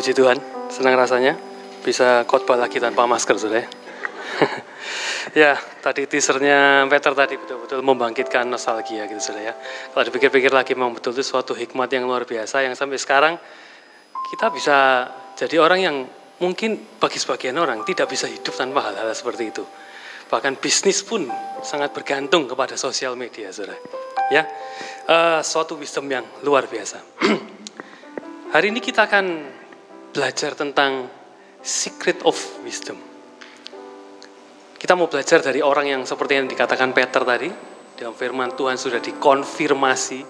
Puji Tuhan, senang rasanya bisa khotbah lagi tanpa masker, sudah ya. tadi teasernya Peter tadi betul-betul membangkitkan nostalgia gitu, sudah ya. Kalau dipikir-pikir lagi memang betul itu suatu hikmat yang luar biasa yang sampai sekarang kita bisa jadi orang yang mungkin bagi sebagian orang tidak bisa hidup tanpa hal-hal seperti itu. Bahkan bisnis pun sangat bergantung kepada sosial media, saudara. Ya, uh, suatu wisdom yang luar biasa. Hari ini kita akan belajar tentang secret of wisdom. Kita mau belajar dari orang yang seperti yang dikatakan Peter tadi, dalam firman Tuhan sudah dikonfirmasi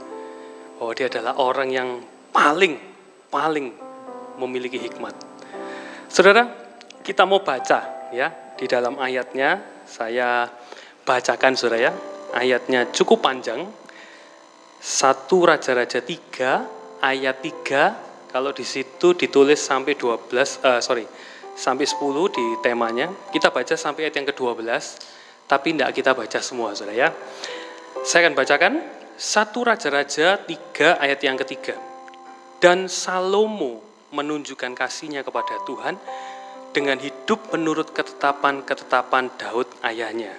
bahwa dia adalah orang yang paling, paling memiliki hikmat. Saudara, kita mau baca ya di dalam ayatnya, saya bacakan saudara ya, ayatnya cukup panjang, satu Raja-Raja 3 ayat 3 kalau di situ ditulis sampai 12, uh, eh, sorry, sampai 10 di temanya, kita baca sampai ayat yang ke-12, tapi tidak kita baca semua, saudara ya. Saya akan bacakan satu Raja-Raja 3 ayat yang ketiga. Dan Salomo menunjukkan kasihnya kepada Tuhan dengan hidup menurut ketetapan-ketetapan Daud ayahnya.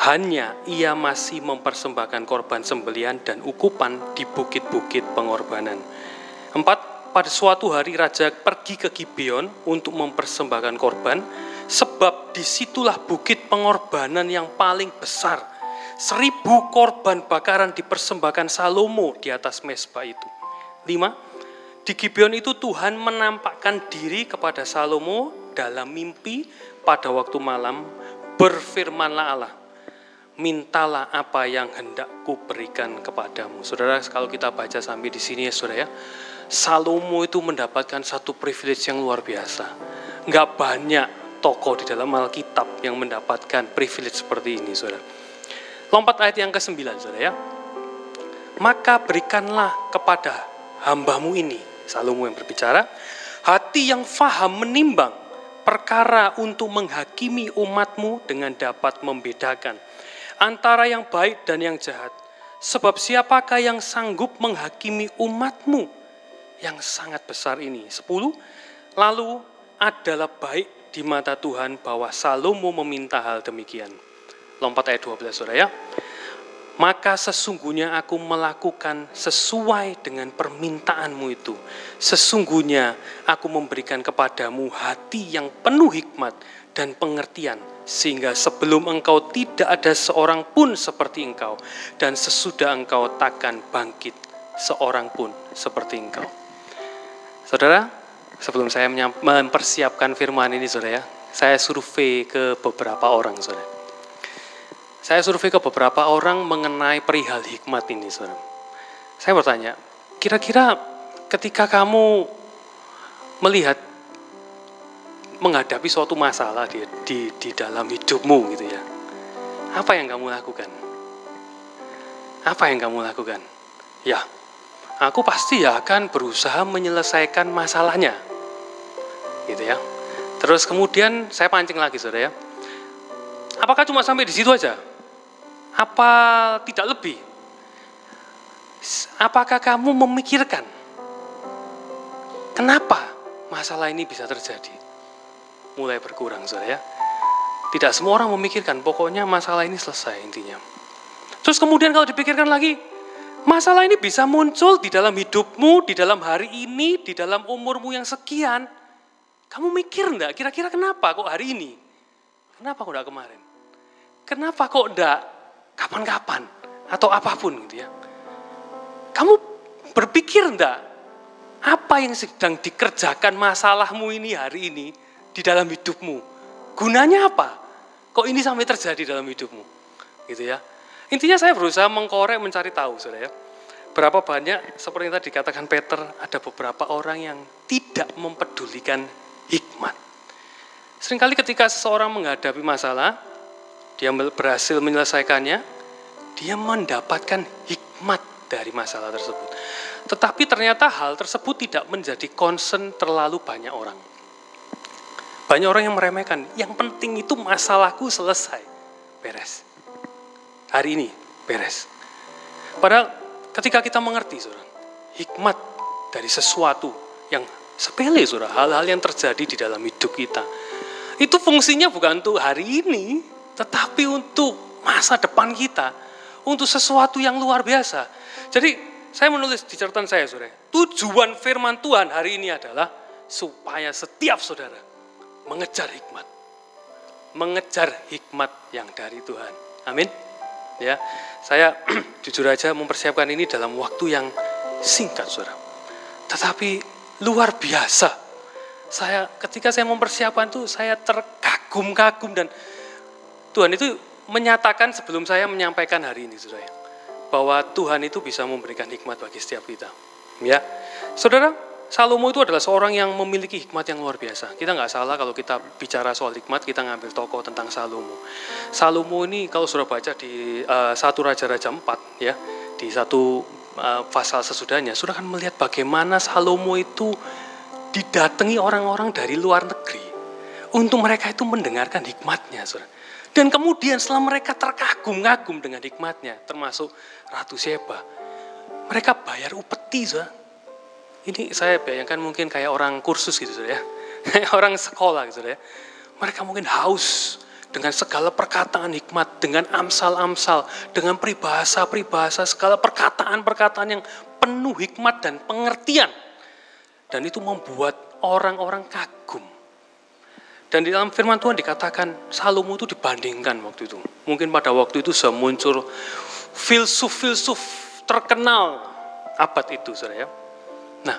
Hanya ia masih mempersembahkan korban sembelian dan ukupan di bukit-bukit pengorbanan. Empat, pada suatu hari raja pergi ke Gibeon untuk mempersembahkan korban, sebab di situlah bukit pengorbanan yang paling besar. Seribu korban bakaran dipersembahkan Salomo di atas mesbah itu. Lima, di Gibeon itu Tuhan menampakkan diri kepada Salomo dalam mimpi pada waktu malam, berfirmanlah Allah, mintalah apa yang hendak ku berikan kepadamu. Saudara, kalau kita baca sampai di sini ya saudara ya, Salomo itu mendapatkan satu privilege yang luar biasa. Enggak banyak tokoh di dalam Alkitab yang mendapatkan privilege seperti ini, saudara. Lompat ayat yang ke-9, saudara ya. Maka berikanlah kepada hambamu ini, Salomo yang berbicara, hati yang faham menimbang perkara untuk menghakimi umatmu dengan dapat membedakan antara yang baik dan yang jahat. Sebab siapakah yang sanggup menghakimi umatmu yang sangat besar ini. Sepuluh, lalu adalah baik di mata Tuhan bahwa Salomo meminta hal demikian. Lompat ayat 12 saudara ya. Maka sesungguhnya aku melakukan sesuai dengan permintaanmu itu. Sesungguhnya aku memberikan kepadamu hati yang penuh hikmat dan pengertian. Sehingga sebelum engkau tidak ada seorang pun seperti engkau. Dan sesudah engkau takkan bangkit seorang pun seperti engkau. Saudara, sebelum saya mempersiapkan firman ini, saudara ya, saya survei ke beberapa orang, saudara. Saya survei ke beberapa orang mengenai perihal hikmat ini, saudara. Saya bertanya, kira-kira ketika kamu melihat menghadapi suatu masalah di, di, di dalam hidupmu gitu ya, apa yang kamu lakukan? Apa yang kamu lakukan? Ya, aku pasti ya akan berusaha menyelesaikan masalahnya. Gitu ya. Terus kemudian saya pancing lagi Saudara ya. Apakah cuma sampai di situ aja? Apa tidak lebih? Apakah kamu memikirkan kenapa masalah ini bisa terjadi? Mulai berkurang Saudara ya. Tidak semua orang memikirkan, pokoknya masalah ini selesai intinya. Terus kemudian kalau dipikirkan lagi, Masalah ini bisa muncul di dalam hidupmu, di dalam hari ini, di dalam umurmu yang sekian. Kamu mikir enggak, kira-kira kenapa kok hari ini? Kenapa kok enggak kemarin? Kenapa kok enggak kapan-kapan? Atau apa pun gitu ya. Kamu berpikir enggak, apa yang sedang dikerjakan masalahmu ini hari ini di dalam hidupmu? Gunanya apa? Kok ini sampai terjadi dalam hidupmu? Gitu ya. Intinya saya berusaha mengkorek mencari tahu, saudara ya. Berapa banyak, seperti yang tadi dikatakan Peter, ada beberapa orang yang tidak mempedulikan hikmat. Seringkali ketika seseorang menghadapi masalah, dia berhasil menyelesaikannya, dia mendapatkan hikmat dari masalah tersebut. Tetapi ternyata hal tersebut tidak menjadi concern terlalu banyak orang. Banyak orang yang meremehkan, yang penting itu masalahku selesai, beres hari ini beres. Padahal ketika kita mengerti, saudara, hikmat dari sesuatu yang Sepele saudara, hal-hal yang terjadi di dalam hidup kita. Itu fungsinya bukan untuk hari ini, tetapi untuk masa depan kita. Untuk sesuatu yang luar biasa. Jadi saya menulis di catatan saya saudara, tujuan firman Tuhan hari ini adalah supaya setiap saudara mengejar hikmat. Mengejar hikmat yang dari Tuhan. Amin. Ya, saya jujur aja mempersiapkan ini dalam waktu yang singkat, saudara. Tetapi luar biasa. Saya ketika saya mempersiapkan itu saya terkagum-kagum dan Tuhan itu menyatakan sebelum saya menyampaikan hari ini, saudara, bahwa Tuhan itu bisa memberikan hikmat bagi setiap kita. Ya, saudara, Salomo itu adalah seorang yang memiliki hikmat yang luar biasa. Kita nggak salah kalau kita bicara soal hikmat, kita ngambil tokoh tentang Salomo. Salomo ini kalau sudah baca di uh, satu Raja-Raja 4, ya, di satu uh, pasal sesudahnya, sudah kan melihat bagaimana Salomo itu didatangi orang-orang dari luar negeri untuk mereka itu mendengarkan hikmatnya, saudara. Dan kemudian setelah mereka terkagum-kagum dengan hikmatnya, termasuk Ratu Seba, mereka bayar upeti, saudara ini saya bayangkan mungkin kayak orang kursus gitu ya. Orang sekolah gitu ya. Mereka mungkin haus dengan segala perkataan hikmat, dengan amsal-amsal, dengan peribahasa-peribahasa, segala perkataan-perkataan yang penuh hikmat dan pengertian. Dan itu membuat orang-orang kagum. Dan di dalam firman Tuhan dikatakan Salomo itu dibandingkan waktu itu. Mungkin pada waktu itu sudah filsuf-filsuf terkenal abad itu, saudara ya Nah,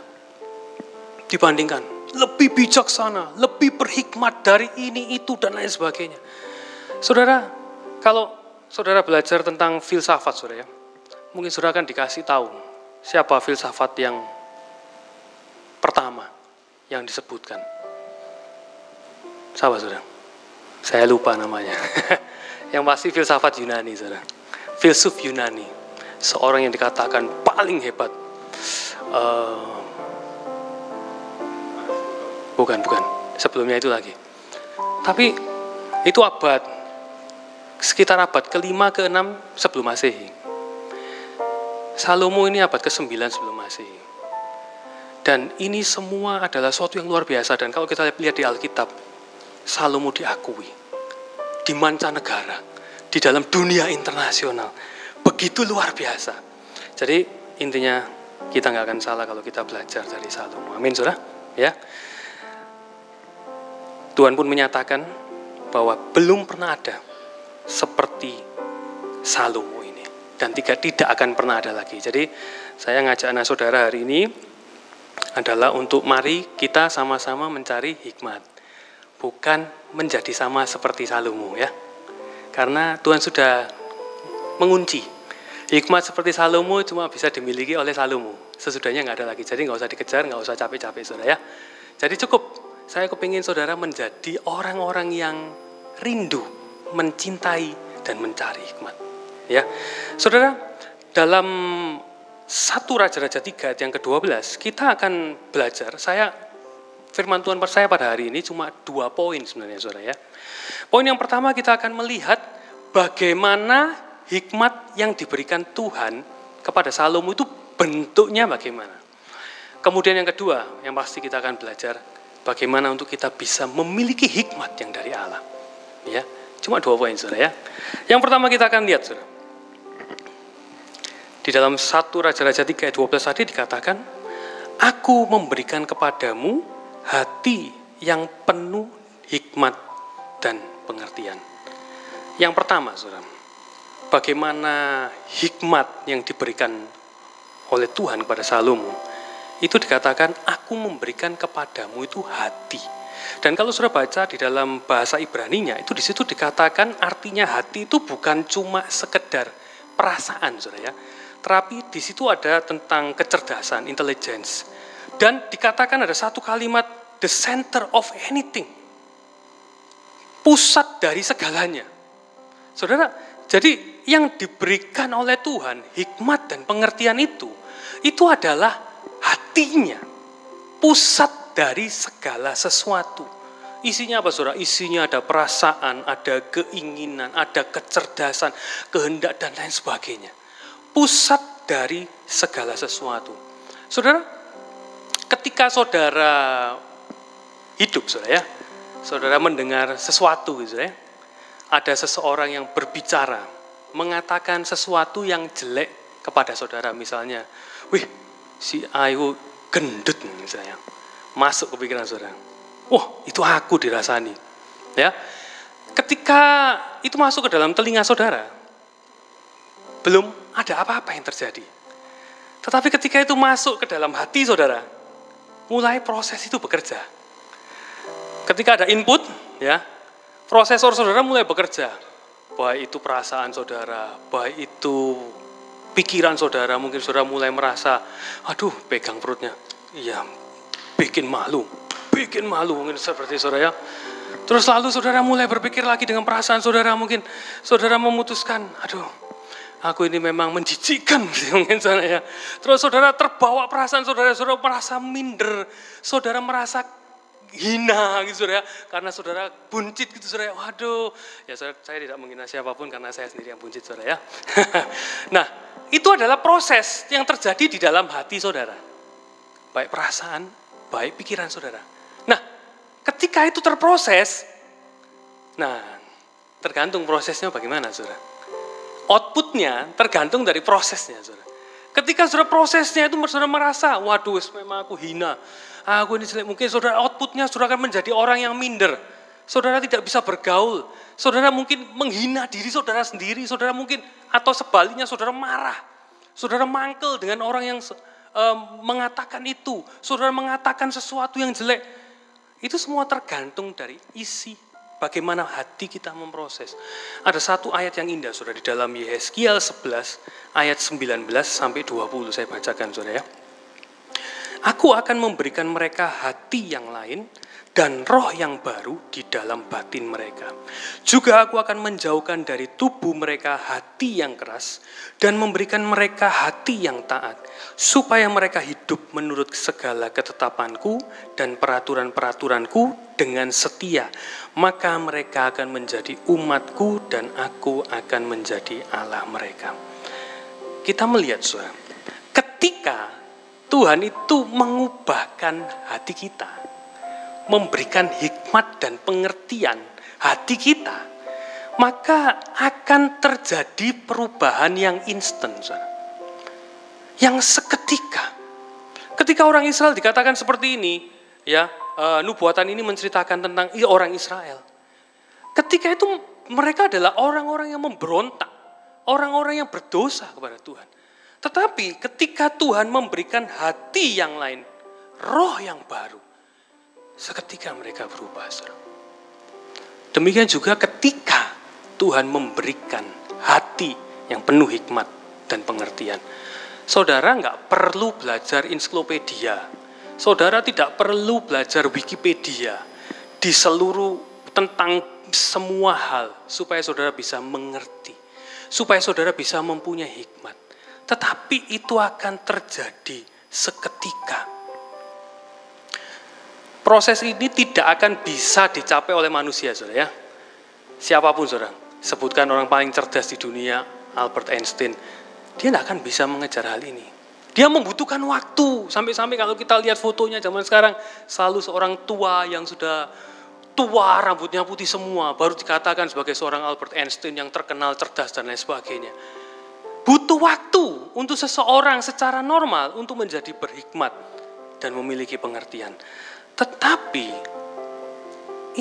dibandingkan lebih bijaksana, lebih berhikmat dari ini itu dan lain sebagainya. Saudara, kalau saudara belajar tentang filsafat saudara ya, mungkin saudara akan dikasih tahu siapa filsafat yang pertama yang disebutkan. Siapa saudara? Saya lupa namanya. yang pasti filsafat Yunani saudara. Filsuf Yunani. Seorang yang dikatakan paling hebat uh, bukan bukan. Sebelumnya itu lagi. Tapi itu abad sekitar abad kelima ke enam sebelum masehi. Salomo ini abad ke-9 sebelum masehi. Dan ini semua adalah sesuatu yang luar biasa. Dan kalau kita lihat di Alkitab Salomo diakui di mancanegara di dalam dunia internasional. Begitu luar biasa. Jadi intinya kita nggak akan salah kalau kita belajar dari Salomo. Amin, saudara. Ya. Tuhan pun menyatakan bahwa belum pernah ada seperti Salomo ini dan tidak tidak akan pernah ada lagi. Jadi saya ngajak anak saudara hari ini adalah untuk mari kita sama-sama mencari hikmat, bukan menjadi sama seperti Salomo ya. Karena Tuhan sudah mengunci Hikmat seperti Salomo cuma bisa dimiliki oleh Salomo. Sesudahnya nggak ada lagi. Jadi nggak usah dikejar, nggak usah capek-capek saudara ya. Jadi cukup. Saya kepingin saudara menjadi orang-orang yang rindu, mencintai dan mencari hikmat. Ya, saudara dalam satu Raja-Raja tiga yang ke-12 kita akan belajar. Saya firman Tuhan saya pada hari ini cuma dua poin sebenarnya saudara ya. Poin yang pertama kita akan melihat bagaimana hikmat yang diberikan Tuhan kepada Salomo itu bentuknya bagaimana. Kemudian yang kedua, yang pasti kita akan belajar bagaimana untuk kita bisa memiliki hikmat yang dari Allah. Ya, cuma dua poin saudara ya. Yang pertama kita akan lihat saudara. Di dalam satu Raja-Raja 3 ayat 12 tadi dikatakan, Aku memberikan kepadamu hati yang penuh hikmat dan pengertian. Yang pertama, saudara, bagaimana hikmat yang diberikan oleh Tuhan kepada Salomo, itu dikatakan aku memberikan kepadamu itu hati. Dan kalau sudah baca di dalam bahasa Ibrani-nya, itu di situ dikatakan artinya hati itu bukan cuma sekedar perasaan, saudara ya. Tetapi di situ ada tentang kecerdasan, intelligence. Dan dikatakan ada satu kalimat, the center of anything. Pusat dari segalanya. Saudara, jadi yang diberikan oleh Tuhan, hikmat dan pengertian itu, itu adalah hatinya, pusat dari segala sesuatu. Isinya apa saudara? Isinya ada perasaan, ada keinginan, ada kecerdasan, kehendak dan lain sebagainya. Pusat dari segala sesuatu. Saudara, ketika saudara hidup, saudara ya, saudara mendengar sesuatu, gitu ya, ada seseorang yang berbicara, mengatakan sesuatu yang jelek kepada saudara, misalnya, wih, si Ayu gendut misalnya, masuk ke pikiran saudara. Wah, itu aku dirasani. Ya, ketika itu masuk ke dalam telinga saudara, belum ada apa-apa yang terjadi. Tetapi ketika itu masuk ke dalam hati saudara, mulai proses itu bekerja. Ketika ada input, ya, prosesor saudara mulai bekerja. Baik itu perasaan saudara, baik itu pikiran saudara, mungkin saudara mulai merasa, aduh pegang perutnya, iya bikin malu, bikin malu mungkin seperti saudara ya. Terus lalu saudara mulai berpikir lagi dengan perasaan saudara, mungkin. Saudara memutuskan, aduh aku ini memang menjijikkan mungkin sana ya. Terus saudara terbawa perasaan saudara, saudara merasa minder, saudara merasa hina gitu saudara karena saudara buncit gitu saudara waduh ya saudara, saya tidak menghina siapa pun karena saya sendiri yang buncit saudara ya. Nah itu adalah proses yang terjadi di dalam hati saudara baik perasaan baik pikiran saudara nah ketika itu terproses nah tergantung prosesnya bagaimana saudara outputnya tergantung dari prosesnya saudara ketika saudara prosesnya itu saudara merasa waduh memang aku hina aku ini jelek. Mungkin saudara outputnya saudara akan menjadi orang yang minder. Saudara tidak bisa bergaul. Saudara mungkin menghina diri saudara sendiri. Saudara mungkin atau sebaliknya saudara marah. Saudara mangkel dengan orang yang um, mengatakan itu. Saudara mengatakan sesuatu yang jelek. Itu semua tergantung dari isi bagaimana hati kita memproses. Ada satu ayat yang indah saudara di dalam Yeskiel 11 ayat 19 sampai 20 saya bacakan saudara ya. Aku akan memberikan mereka hati yang lain dan roh yang baru di dalam batin mereka. Juga aku akan menjauhkan dari tubuh mereka hati yang keras dan memberikan mereka hati yang taat, supaya mereka hidup menurut segala ketetapanku dan peraturan-peraturanku dengan setia. Maka mereka akan menjadi umatku dan aku akan menjadi Allah mereka. Kita melihat, saudara, ketika Tuhan itu mengubahkan hati kita, memberikan hikmat dan pengertian hati kita, maka akan terjadi perubahan yang instan, yang seketika. Ketika orang Israel dikatakan seperti ini, ya uh, nubuatan ini menceritakan tentang orang Israel. Ketika itu mereka adalah orang-orang yang memberontak, orang-orang yang berdosa kepada Tuhan. Tetapi ketika Tuhan memberikan hati yang lain, roh yang baru, seketika mereka berubah. Demikian juga ketika Tuhan memberikan hati yang penuh hikmat dan pengertian. Saudara nggak perlu belajar ensiklopedia. Saudara tidak perlu belajar Wikipedia di seluruh tentang semua hal supaya saudara bisa mengerti, supaya saudara bisa mempunyai hikmat. Tetapi itu akan terjadi seketika. Proses ini tidak akan bisa dicapai oleh manusia, saudara ya. Siapa pun, saudara. Sebutkan orang paling cerdas di dunia, Albert Einstein. Dia tidak akan bisa mengejar hal ini. Dia membutuhkan waktu. Sampai-sampai kalau kita lihat fotonya zaman sekarang, selalu seorang tua yang sudah tua, rambutnya putih semua, baru dikatakan sebagai seorang Albert Einstein yang terkenal cerdas dan lain sebagainya. Butuh waktu untuk seseorang secara normal untuk menjadi berhikmat dan memiliki pengertian. Tetapi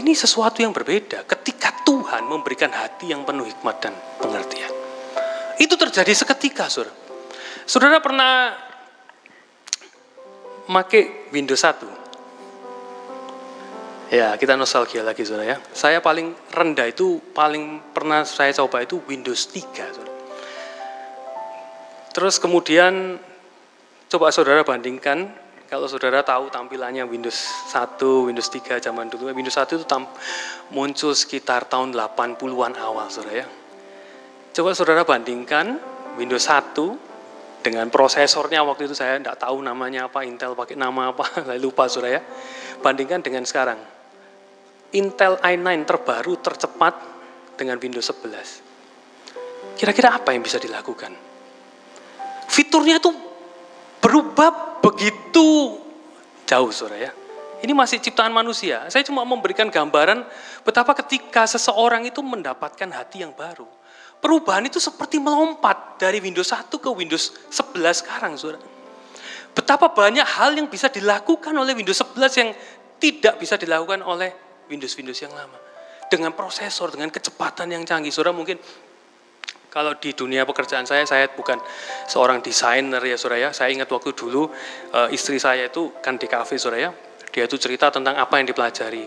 ini sesuatu yang berbeda ketika Tuhan memberikan hati yang penuh hikmat dan pengertian. Itu terjadi seketika, Saudara. Saudara pernah make Windows 1? Ya, kita nostalgia lagi, Saudara ya. Saya paling rendah itu, paling pernah saya coba itu Windows 3, Saudara. Terus kemudian coba saudara bandingkan kalau saudara tahu tampilannya Windows 1, Windows 3 zaman dulu. Windows 1 itu tam, muncul sekitar tahun 80-an awal saudara ya. Coba saudara bandingkan Windows 1 dengan prosesornya waktu itu saya tidak tahu namanya apa, Intel pakai nama apa, saya lupa saudara ya. Bandingkan dengan sekarang. Intel i9 terbaru tercepat dengan Windows 11. Kira-kira apa yang bisa dilakukan? Fiturnya itu berubah begitu Jauh saudara ya. Ini masih ciptaan manusia. Saya cuma memberikan gambaran betapa ketika seseorang itu mendapatkan hati yang baru. Perubahan itu seperti melompat dari Windows 1 ke Windows 11 sekarang, saudara. Betapa banyak hal yang bisa dilakukan oleh Windows 11 yang tidak bisa dilakukan oleh Windows-Windows yang lama. Dengan prosesor, dengan kecepatan yang canggih. Saudara mungkin kalau di dunia pekerjaan saya, saya bukan seorang desainer ya saudara ya. Saya ingat waktu dulu uh, istri saya itu kan di cafe saudara dia itu cerita tentang apa yang dipelajari.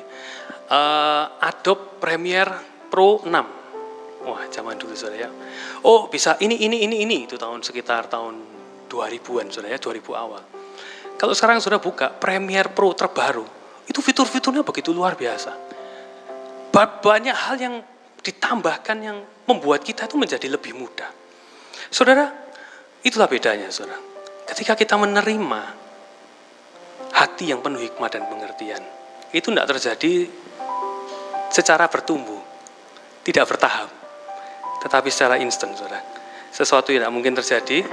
Uh, Adobe Premiere Pro 6. Wah, zaman dulu saudara. Oh, bisa ini, ini, ini, ini. Itu tahun sekitar tahun 2000-an saudara ya, 2000 awal. Kalau sekarang sudah buka Premiere Pro terbaru, itu fitur-fiturnya begitu luar biasa. Banyak hal yang ditambahkan yang membuat kita itu menjadi lebih mudah. Saudara, itulah bedanya saudara. Ketika kita menerima hati yang penuh hikmah dan pengertian. Itu tidak terjadi secara bertumbuh, tidak bertahap, tetapi secara instan, saudara. Sesuatu yang tidak mungkin terjadi,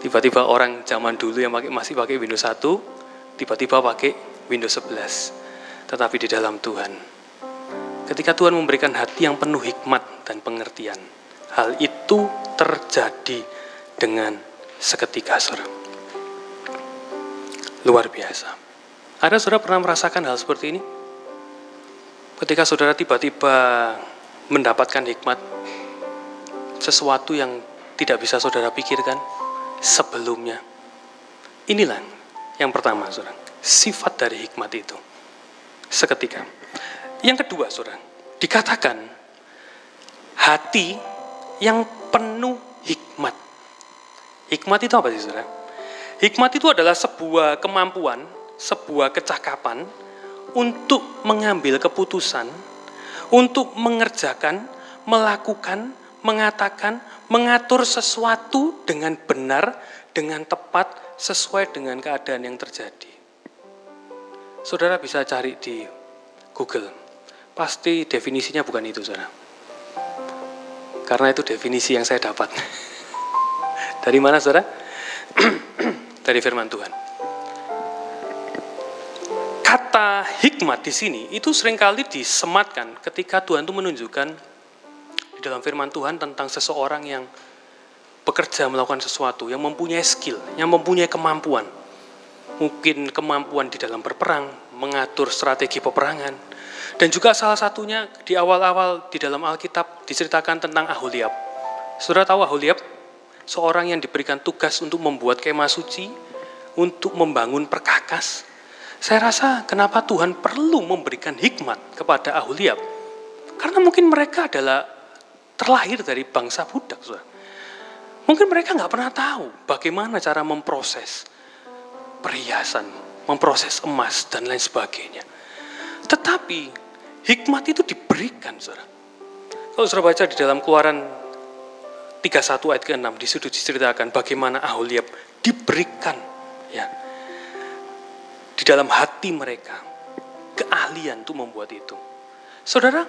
tiba-tiba orang zaman dulu yang masih pakai Windows 1, tiba-tiba pakai Windows 11. Tetapi di dalam Tuhan, ketika Tuhan memberikan hati yang penuh hikmat dan pengertian, hal itu terjadi dengan seketika, saudara luar biasa. Ada saudara pernah merasakan hal seperti ini? Ketika saudara tiba-tiba mendapatkan hikmat, sesuatu yang tidak bisa saudara pikirkan sebelumnya. Inilah yang pertama, saudara. Sifat dari hikmat itu. Seketika. Yang kedua, saudara. Dikatakan hati yang penuh hikmat. Hikmat itu apa sih, saudara? Hikmat itu adalah sebuah kemampuan, sebuah kecakapan untuk mengambil keputusan, untuk mengerjakan, melakukan, mengatakan, mengatur sesuatu dengan benar, dengan tepat, sesuai dengan keadaan yang terjadi. Saudara bisa cari di Google. Pasti definisinya bukan itu, saudara. Karena itu definisi yang saya dapat. Dari mana, saudara? dari firman Tuhan. Kata hikmat di sini itu sering kali disematkan ketika Tuhan itu menunjukkan di dalam firman Tuhan tentang seseorang yang bekerja melakukan sesuatu, yang mempunyai skill, yang mempunyai kemampuan. Mungkin kemampuan di dalam berperang, mengatur strategi peperangan. Dan juga salah satunya di awal-awal di dalam Alkitab diceritakan tentang Aholiab. Sudah tahu Aholiab? seorang yang diberikan tugas untuk membuat kemah suci, untuk membangun perkakas. Saya rasa kenapa Tuhan perlu memberikan hikmat kepada Aholiab. Karena mungkin mereka adalah terlahir dari bangsa budak. Saudara. Mungkin mereka nggak pernah tahu bagaimana cara memproses perhiasan, memproses emas, dan lain sebagainya. Tetapi hikmat itu diberikan, saudara. Kalau saudara baca di dalam keluaran 31 ayat ke-6 di diceritakan bagaimana Aholiab diberikan ya di dalam hati mereka keahlian untuk membuat itu. Saudara,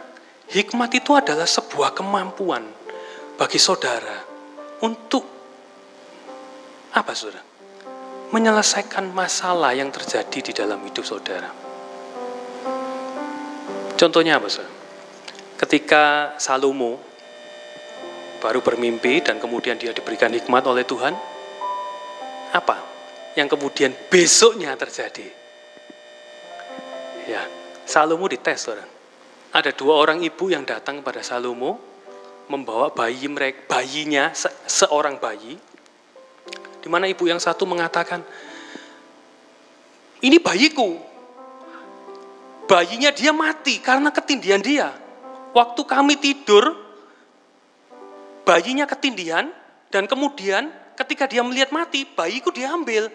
hikmat itu adalah sebuah kemampuan bagi saudara untuk apa saudara? Menyelesaikan masalah yang terjadi di dalam hidup saudara. Contohnya apa saudara? Ketika Salomo baru bermimpi dan kemudian dia diberikan hikmat oleh Tuhan, apa yang kemudian besoknya terjadi? Ya, Salomo dites, orang. Ada dua orang ibu yang datang kepada Salomo membawa bayi mereka, bayinya se seorang bayi, di mana ibu yang satu mengatakan, ini bayiku, bayinya dia mati karena ketindihan dia. Waktu kami tidur, bayinya ketindihan dan kemudian ketika dia melihat mati, bayiku diambil.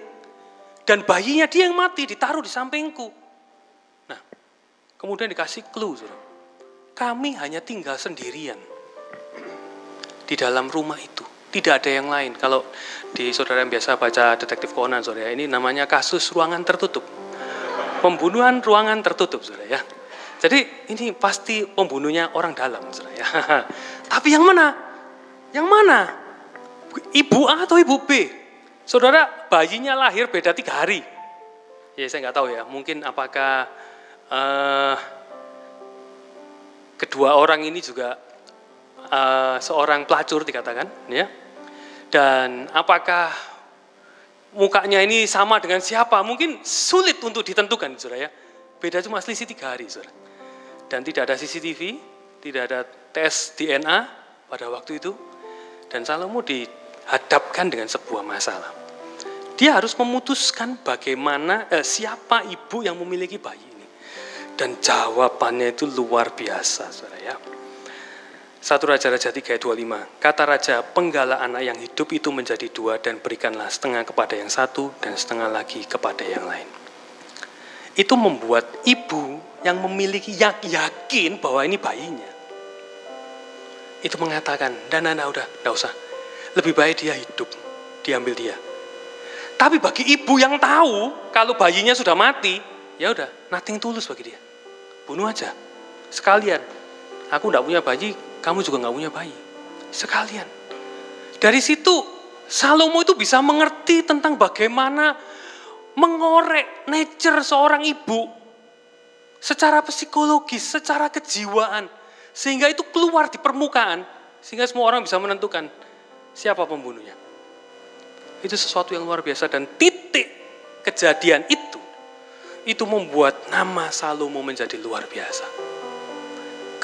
Dan bayinya dia yang mati, ditaruh di sampingku. Nah, kemudian dikasih clue. Suruh. Kami hanya tinggal sendirian di dalam rumah itu. Tidak ada yang lain. Kalau di saudara yang biasa baca detektif Conan, saudara, ini namanya kasus ruangan tertutup. Pembunuhan ruangan tertutup, saudara ya. Jadi ini pasti pembunuhnya orang dalam, saudara ya. Tapi yang mana? Yang mana? Ibu A atau ibu B? Saudara, bayinya lahir beda tiga hari. Ya saya nggak tahu ya, mungkin apakah uh, kedua orang ini juga uh, seorang pelacur dikatakan, ya. Dan apakah mukanya ini sama dengan siapa? Mungkin sulit untuk ditentukan, saudara ya. Beda cuma selisih tiga hari, saudara. Dan tidak ada CCTV, tidak ada tes DNA pada waktu itu. Dan Salomo dihadapkan dengan sebuah masalah. Dia harus memutuskan bagaimana eh, siapa ibu yang memiliki bayi ini. Dan jawabannya itu luar biasa, saudara ya. Satu Raja-Raja 3 ayat 25. Kata Raja, penggala anak yang hidup itu menjadi dua dan berikanlah setengah kepada yang satu dan setengah lagi kepada yang lain. Itu membuat ibu yang memiliki yakin bahwa ini bayinya. Itu mengatakan, dan anak udah, tidak usah. Lebih baik dia hidup, diambil dia tapi bagi ibu yang tahu kalau bayinya sudah mati, ya udah, nothing tulus bagi dia. Bunuh aja. Sekalian. Aku tidak punya bayi, kamu juga nggak punya bayi. Sekalian. Dari situ Salomo itu bisa mengerti tentang bagaimana mengorek nature seorang ibu secara psikologis, secara kejiwaan. Sehingga itu keluar di permukaan, sehingga semua orang bisa menentukan siapa pembunuhnya. Itu sesuatu yang luar biasa dan titik kejadian itu itu membuat nama Salomo menjadi luar biasa.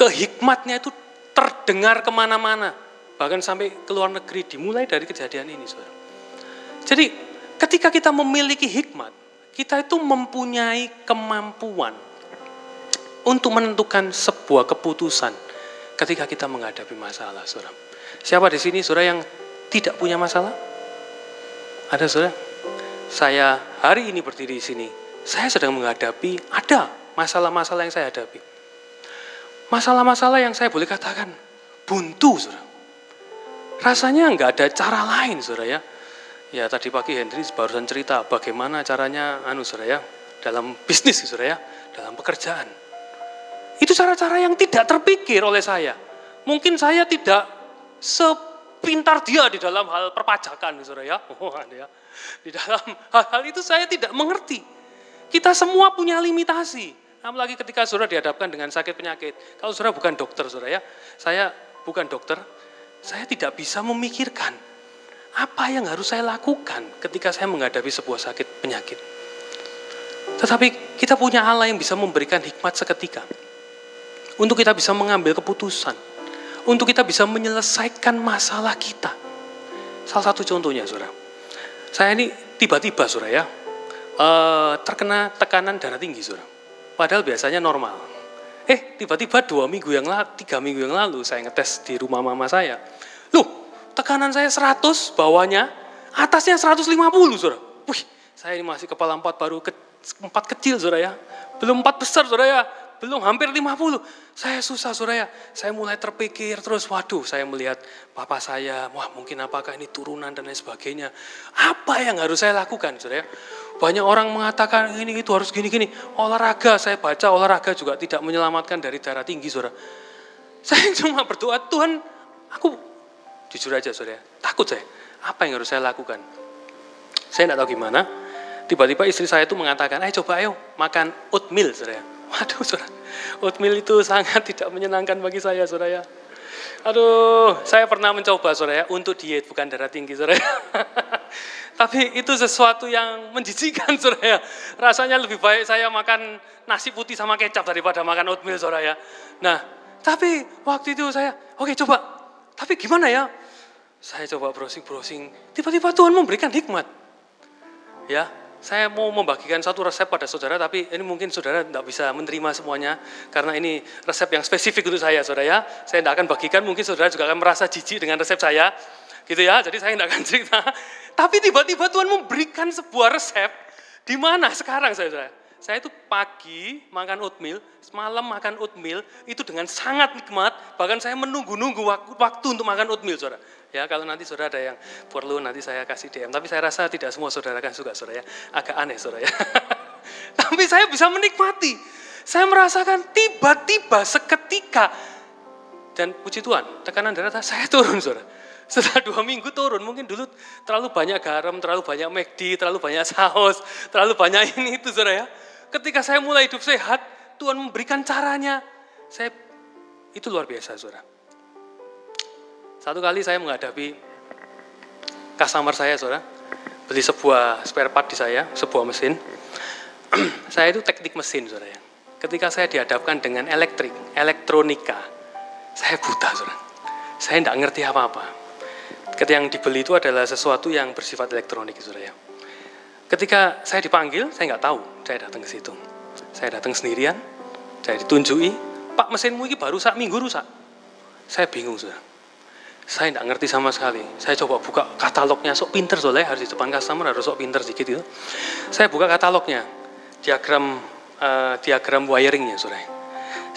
Kehikmatnya itu terdengar ke mana-mana, bahkan sampai ke luar negeri dimulai dari kejadian ini, saudara. Jadi ketika kita memiliki hikmat, kita itu mempunyai kemampuan untuk menentukan sebuah keputusan ketika kita menghadapi masalah, saudara. Siapa di sini, saudara, yang tidak punya masalah? Ada saudara? Saya hari ini berdiri di sini, saya sedang menghadapi, ada masalah-masalah yang saya hadapi. Masalah-masalah yang saya boleh katakan buntu, saudara. Rasanya nggak ada cara lain, saudara ya. Ya tadi pagi Henry barusan cerita bagaimana caranya, anu saudara ya, dalam bisnis, saudara ya, dalam pekerjaan. Itu cara-cara yang tidak terpikir oleh saya. Mungkin saya tidak se pintar dia di dalam hal perpajakan, saudara ya. Oh, ya. Di dalam hal-hal itu saya tidak mengerti. Kita semua punya limitasi. Apalagi ketika saudara dihadapkan dengan sakit penyakit. Kalau saudara bukan dokter, saudara ya. Saya bukan dokter, saya tidak bisa memikirkan apa yang harus saya lakukan ketika saya menghadapi sebuah sakit penyakit. Tetapi kita punya Allah yang bisa memberikan hikmat seketika. Untuk kita bisa mengambil keputusan untuk kita bisa menyelesaikan masalah kita. Salah satu contohnya, saudara. Saya ini tiba-tiba, saudara ya, uh, terkena tekanan darah tinggi, saudara. Padahal biasanya normal. Eh, tiba-tiba dua minggu yang lalu, tiga minggu yang lalu saya ngetes di rumah mama saya. Loh, tekanan saya 100, bawahnya, atasnya 150, saudara. Wih, saya ini masih kepala empat baru ke, empat kecil, saudara ya. Belum empat besar, saudara ya belum hampir 50. Saya susah Suraya. Saya mulai terpikir terus, waduh saya melihat papa saya, wah mungkin apakah ini turunan dan lain sebagainya. Apa yang harus saya lakukan Suraya? Banyak orang mengatakan ini itu harus gini-gini. Olahraga, saya baca olahraga juga tidak menyelamatkan dari darah tinggi Suraya. Saya cuma berdoa, Tuhan aku jujur aja Suraya, takut saya. Apa yang harus saya lakukan? Saya tidak tahu gimana. Tiba-tiba istri saya itu mengatakan, ayo coba ayo makan oatmeal Suraya Waduh, saudara. Oatmeal itu sangat tidak menyenangkan bagi saya, saudara ya. Aduh, saya pernah mencoba, saudara ya, untuk diet, bukan darah tinggi, saudara ya. Tapi itu sesuatu yang menjijikan, saudara ya. Rasanya lebih baik saya makan nasi putih sama kecap daripada makan oatmeal, saudara ya. Nah, tapi waktu itu saya, oke okay, coba. Tapi gimana ya? Saya coba browsing-browsing. Tiba-tiba Tuhan memberikan hikmat. Ya, saya mau membagikan satu resep pada saudara, tapi ini mungkin saudara tidak bisa menerima semuanya, karena ini resep yang spesifik untuk saya, saudara ya. Saya tidak akan bagikan, mungkin saudara juga akan merasa jijik dengan resep saya, gitu ya. Jadi saya tidak akan cerita. Tapi tiba-tiba Tuhan memberikan sebuah resep, di mana sekarang saudara? Saya itu pagi makan oatmeal, malam makan oatmeal, itu dengan sangat nikmat, bahkan saya menunggu-nunggu waktu untuk makan oatmeal, saudara. Ya, kalau nanti saudara ada yang perlu nanti saya kasih DM. Tapi saya rasa tidak semua saudara kan suka saudara ya. Agak aneh saudara ya. Tapi saya bisa menikmati. Saya merasakan tiba-tiba seketika dan puji Tuhan, tekanan darah saya turun saudara. Setelah dua minggu turun, mungkin dulu terlalu banyak garam, terlalu banyak McD, terlalu banyak saus, terlalu banyak ini itu saudara ya. Ketika saya mulai hidup sehat, Tuhan memberikan caranya. Saya itu luar biasa saudara. Satu kali saya menghadapi customer saya saudara, beli sebuah spare part di saya, sebuah mesin. saya itu teknik mesin saudara ya. Ketika saya dihadapkan dengan elektrik, elektronika, saya buta saudara. Saya tidak ngerti apa-apa. Ketika yang dibeli itu adalah sesuatu yang bersifat elektronik saudara ya. Ketika saya dipanggil, saya nggak tahu, saya datang ke situ. Saya datang sendirian, saya ditunjui, Pak mesinmu ini baru sak minggu rusak. Saya bingung saudara saya tidak ngerti sama sekali. Saya coba buka katalognya, sok pinter soalnya harus di depan customer harus sok pinter sedikit itu. Saya buka katalognya, diagram uh, diagram wiringnya, saudara.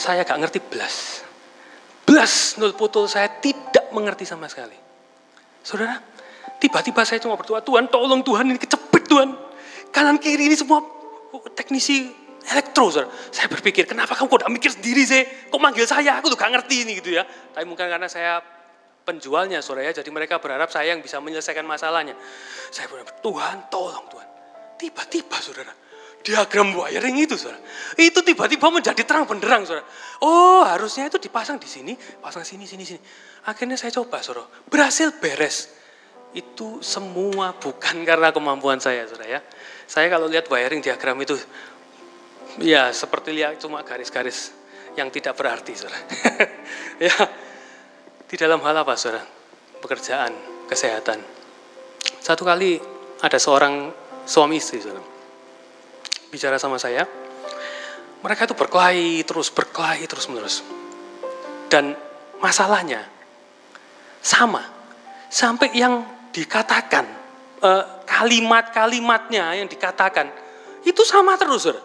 Saya gak ngerti belas, belas nol putul saya tidak mengerti sama sekali. Saudara, tiba-tiba saya cuma berdoa, Tuhan tolong Tuhan ini kecepet Tuhan. Kanan kiri ini semua teknisi elektro, saudara. Saya berpikir, kenapa kamu kok mikir sendiri sih? Kok manggil saya? Aku tuh gak ngerti ini gitu ya. Tapi mungkin karena saya penjualnya saudara ya. Jadi mereka berharap saya yang bisa menyelesaikan masalahnya. Saya berharap Tuhan tolong Tuhan. Tiba-tiba saudara, diagram wiring itu saudara, itu tiba-tiba menjadi terang benderang saudara. Oh harusnya itu dipasang di sini, pasang sini, sini, sini. Akhirnya saya coba saudara, berhasil beres. Itu semua bukan karena kemampuan saya saudara ya. Saya kalau lihat wiring diagram itu, ya seperti lihat cuma garis-garis yang tidak berarti saudara. ya di dalam hal apa, saudara? Pekerjaan, kesehatan. Satu kali ada seorang suami istri, saudara. Bicara sama saya, mereka itu berkelahi terus, berkelahi terus menerus. Dan masalahnya sama, sampai yang dikatakan eh, kalimat-kalimatnya yang dikatakan itu sama terus, saudara.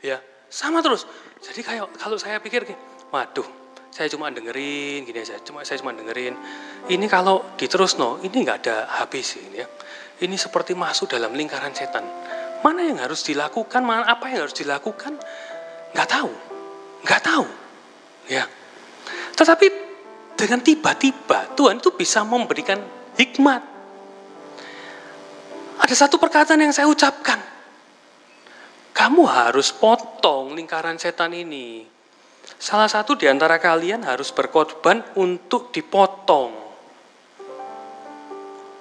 Ya, sama terus. Jadi kayak kalau saya pikir, waduh, saya cuma dengerin gini aja cuma saya cuma dengerin. Ini kalau diterus no ini nggak ada habis ini ya. Ini seperti masuk dalam lingkaran setan. Mana yang harus dilakukan mana apa yang harus dilakukan? Nggak tahu nggak tahu. Ya. Tetapi dengan tiba-tiba Tuhan itu bisa memberikan hikmat ada satu perkataan yang saya ucapkan kamu harus potong lingkaran setan ini Salah satu di antara kalian harus berkorban untuk dipotong.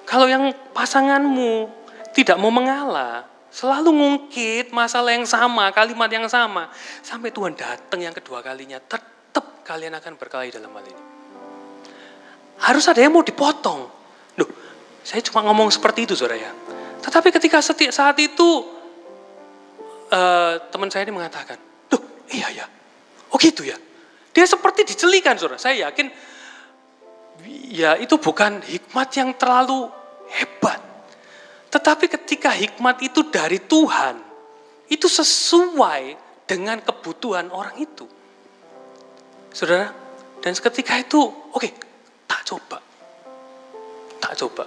Kalau yang pasanganmu tidak mau mengalah, selalu ngungkit masalah yang sama, kalimat yang sama, sampai Tuhan datang yang kedua kalinya, tetap kalian akan berkelahi dalam hal ini. Harus ada yang mau dipotong. Loh, saya cuma ngomong seperti itu, saudara ya. Tetapi ketika setiap saat itu, uh, teman saya ini mengatakan, loh iya ya, Oh gitu ya. Dia seperti dicelikan saudara. Saya yakin ya itu bukan hikmat yang terlalu hebat. Tetapi ketika hikmat itu dari Tuhan, itu sesuai dengan kebutuhan orang itu. Saudara, dan seketika itu, oke, okay, tak coba. Tak coba.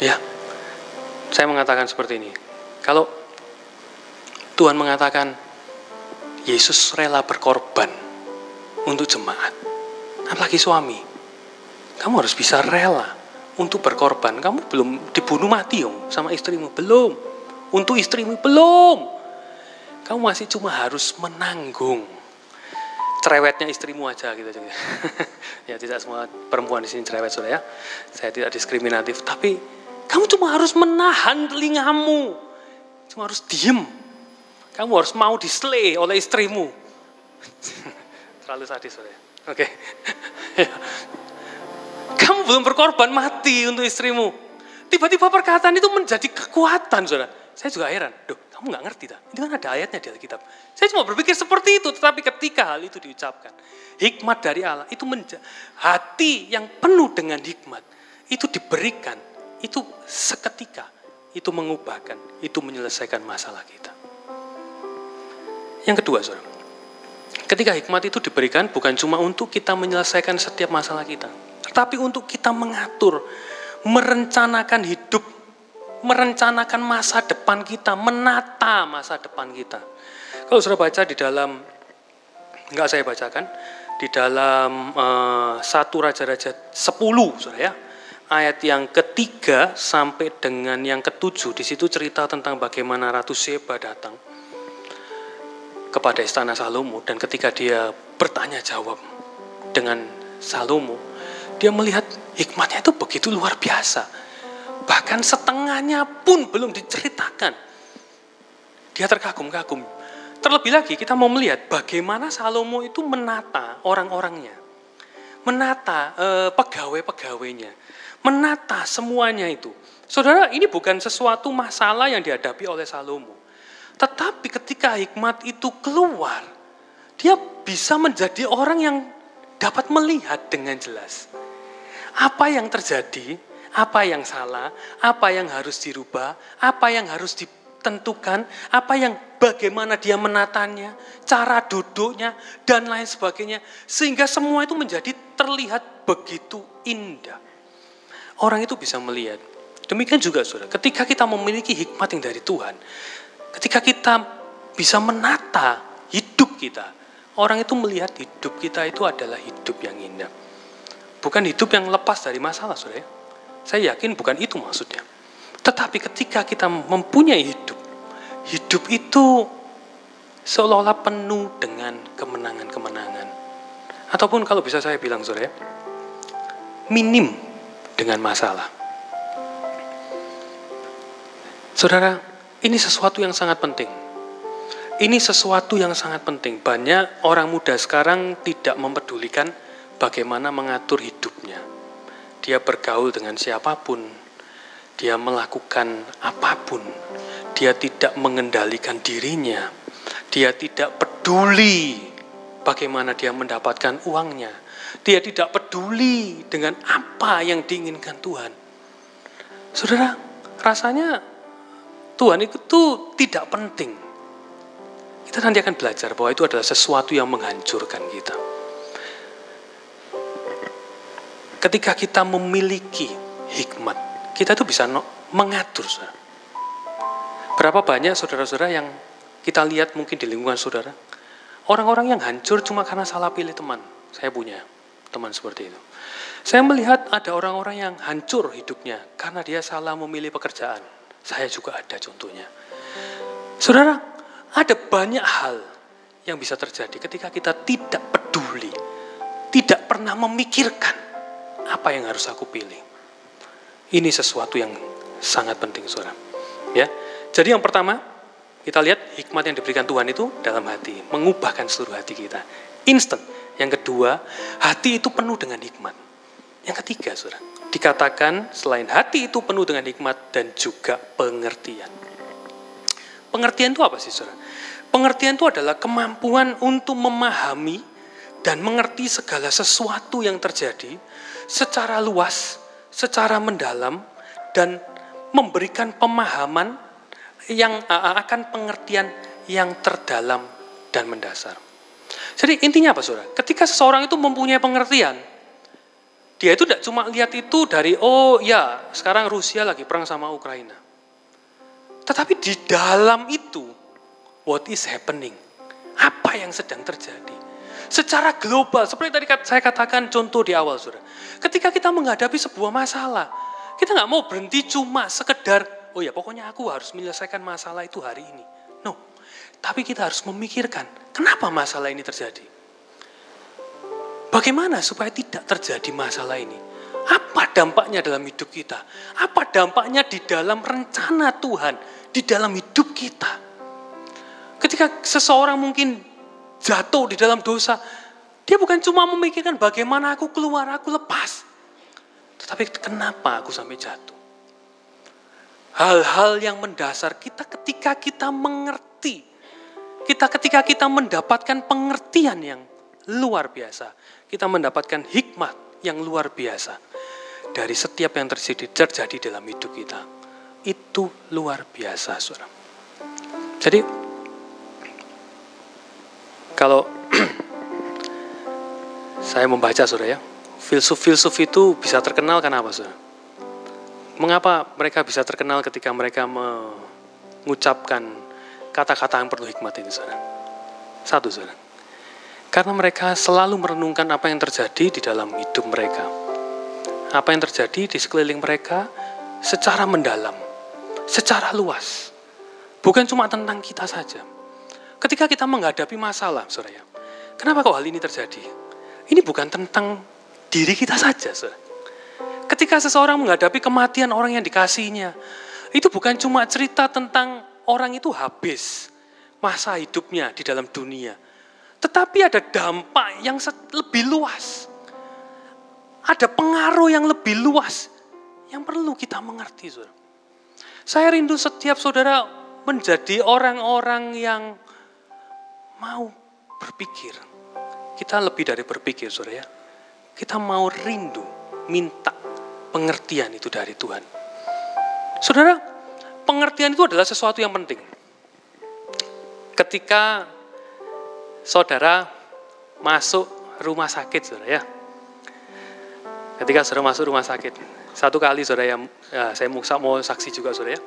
Ya, saya mengatakan seperti ini. Kalau Tuhan mengatakan, Yesus rela berkorban untuk jemaat. Apalagi suami. Kamu harus bisa rela untuk berkorban. Kamu belum dibunuh mati om sama istrimu. Belum. Untuk istrimu belum. Kamu masih cuma harus menanggung cerewetnya istrimu aja gitu. ya tidak semua perempuan di sini cerewet sudah ya. Saya tidak diskriminatif. Tapi kamu cuma harus menahan telingamu. Cuma harus diem kamu harus mau dislay oleh istrimu. Terlalu sadis, ya. Oke. Kamu belum berkorban mati untuk istrimu. Tiba-tiba perkataan itu menjadi kekuatan, saudara. Saya juga heran. Duh, kamu nggak ngerti tak? Itu kan ada ayatnya di Alkitab. Saya cuma berpikir seperti itu, tetapi ketika hal itu diucapkan, hikmat dari Allah itu menja hati yang penuh dengan hikmat itu diberikan, itu seketika, itu mengubahkan, itu menyelesaikan masalah kita. Yang kedua, saudara, ketika hikmat itu diberikan bukan cuma untuk kita menyelesaikan setiap masalah kita, tetapi untuk kita mengatur, merencanakan hidup, merencanakan masa depan kita, menata masa depan kita. Kalau sudah baca di dalam, enggak saya bacakan, di dalam uh, satu Raja-Raja 10, saudara ya. Ayat yang ketiga sampai dengan yang ketujuh, di situ cerita tentang bagaimana Ratu Seba datang kepada istana Salomo dan ketika dia bertanya jawab dengan Salomo, dia melihat hikmatnya itu begitu luar biasa. Bahkan setengahnya pun belum diceritakan. Dia terkagum-kagum. Terlebih lagi kita mau melihat bagaimana Salomo itu menata orang-orangnya. Menata e, pegawai-pegawainya. Menata semuanya itu. Saudara, ini bukan sesuatu masalah yang dihadapi oleh Salomo. Tetapi ketika hikmat itu keluar, dia bisa menjadi orang yang dapat melihat dengan jelas. Apa yang terjadi, apa yang salah, apa yang harus dirubah, apa yang harus ditentukan, apa yang bagaimana dia menatanya, cara duduknya, dan lain sebagainya. Sehingga semua itu menjadi terlihat begitu indah. Orang itu bisa melihat. Demikian juga saudara, ketika kita memiliki hikmat yang dari Tuhan, Ketika kita bisa menata hidup kita, orang itu melihat hidup kita itu adalah hidup yang indah. Bukan hidup yang lepas dari masalah, saudara. Saya yakin bukan itu maksudnya. Tetapi ketika kita mempunyai hidup, hidup itu seolah-olah penuh dengan kemenangan-kemenangan. Ataupun kalau bisa saya bilang, saudara, minim dengan masalah. Saudara, ini sesuatu yang sangat penting. Ini sesuatu yang sangat penting. Banyak orang muda sekarang tidak mempedulikan bagaimana mengatur hidupnya. Dia bergaul dengan siapa pun, dia melakukan apa pun, dia tidak mengendalikan dirinya, dia tidak peduli bagaimana dia mendapatkan uangnya, dia tidak peduli dengan apa yang diinginkan Tuhan. Saudara, rasanya Tuhan itu tidak penting. Kita nanti akan belajar bahwa itu adalah sesuatu yang menghancurkan kita. Ketika kita memiliki hikmat, kita itu bisa mengatur. Saudara. Berapa banyak saudara-saudara yang kita lihat mungkin di lingkungan saudara, orang-orang yang hancur cuma karena salah pilih teman. Saya punya teman seperti itu. Saya melihat ada orang-orang yang hancur hidupnya karena dia salah memilih pekerjaan saya juga ada contohnya. Saudara, ada banyak hal yang bisa terjadi ketika kita tidak peduli, tidak pernah memikirkan apa yang harus aku pilih. Ini sesuatu yang sangat penting, saudara. Ya, jadi yang pertama kita lihat hikmat yang diberikan Tuhan itu dalam hati, mengubahkan seluruh hati kita. Instant. Yang kedua, hati itu penuh dengan hikmat. Yang ketiga, saudara, dikatakan selain hati itu penuh dengan hikmat dan juga pengertian. Pengertian itu apa sih saudara? Pengertian itu adalah kemampuan untuk memahami dan mengerti segala sesuatu yang terjadi secara luas, secara mendalam, dan memberikan pemahaman yang akan pengertian yang terdalam dan mendasar. Jadi intinya apa saudara? Ketika seseorang itu mempunyai pengertian, dia itu tidak cuma lihat itu dari, oh ya sekarang Rusia lagi perang sama Ukraina. Tetapi di dalam itu, what is happening? Apa yang sedang terjadi? Secara global, seperti tadi saya katakan contoh di awal, saudara. Ketika kita menghadapi sebuah masalah, kita nggak mau berhenti cuma sekedar, oh ya pokoknya aku harus menyelesaikan masalah itu hari ini. No, tapi kita harus memikirkan, kenapa masalah ini terjadi? Bagaimana supaya tidak terjadi masalah ini? Apa dampaknya dalam hidup kita? Apa dampaknya di dalam rencana Tuhan, di dalam hidup kita? Ketika seseorang mungkin jatuh di dalam dosa, dia bukan cuma memikirkan bagaimana aku keluar, aku lepas. Tetapi kenapa aku sampai jatuh? Hal-hal yang mendasar kita ketika kita mengerti. Kita ketika kita mendapatkan pengertian yang luar biasa kita mendapatkan hikmat yang luar biasa dari setiap yang terjadi, terjadi dalam hidup kita. Itu luar biasa, saudara. Jadi, kalau saya membaca, saudara ya, filsuf-filsuf itu bisa terkenal karena apa, saudara? Mengapa mereka bisa terkenal ketika mereka mengucapkan kata-kata yang perlu hikmat ini, saudara? Satu, saudara Karena mereka selalu merenungkan apa yang terjadi di dalam hidup mereka. Apa yang terjadi di sekeliling mereka secara mendalam, secara luas. Bukan cuma tentang kita saja. Ketika kita menghadapi masalah, saudara, kenapa kok hal ini terjadi? Ini bukan tentang diri kita saja, saudara. Ketika seseorang menghadapi kematian orang yang dikasihnya, itu bukan cuma cerita tentang orang itu habis masa hidupnya di dalam dunia tetapi ada dampak yang lebih luas. Ada pengaruh yang lebih luas yang perlu kita mengerti. Saudara. Saya rindu setiap saudara menjadi orang-orang yang mau berpikir. Kita lebih dari berpikir, saudara ya. Kita mau rindu, minta pengertian itu dari Tuhan. Saudara, pengertian itu adalah sesuatu yang penting. Ketika saudara masuk rumah sakit, saudara ya. Ketika saudara masuk rumah sakit, satu kali saudara ya, ya saya mau saksi juga saudara ya.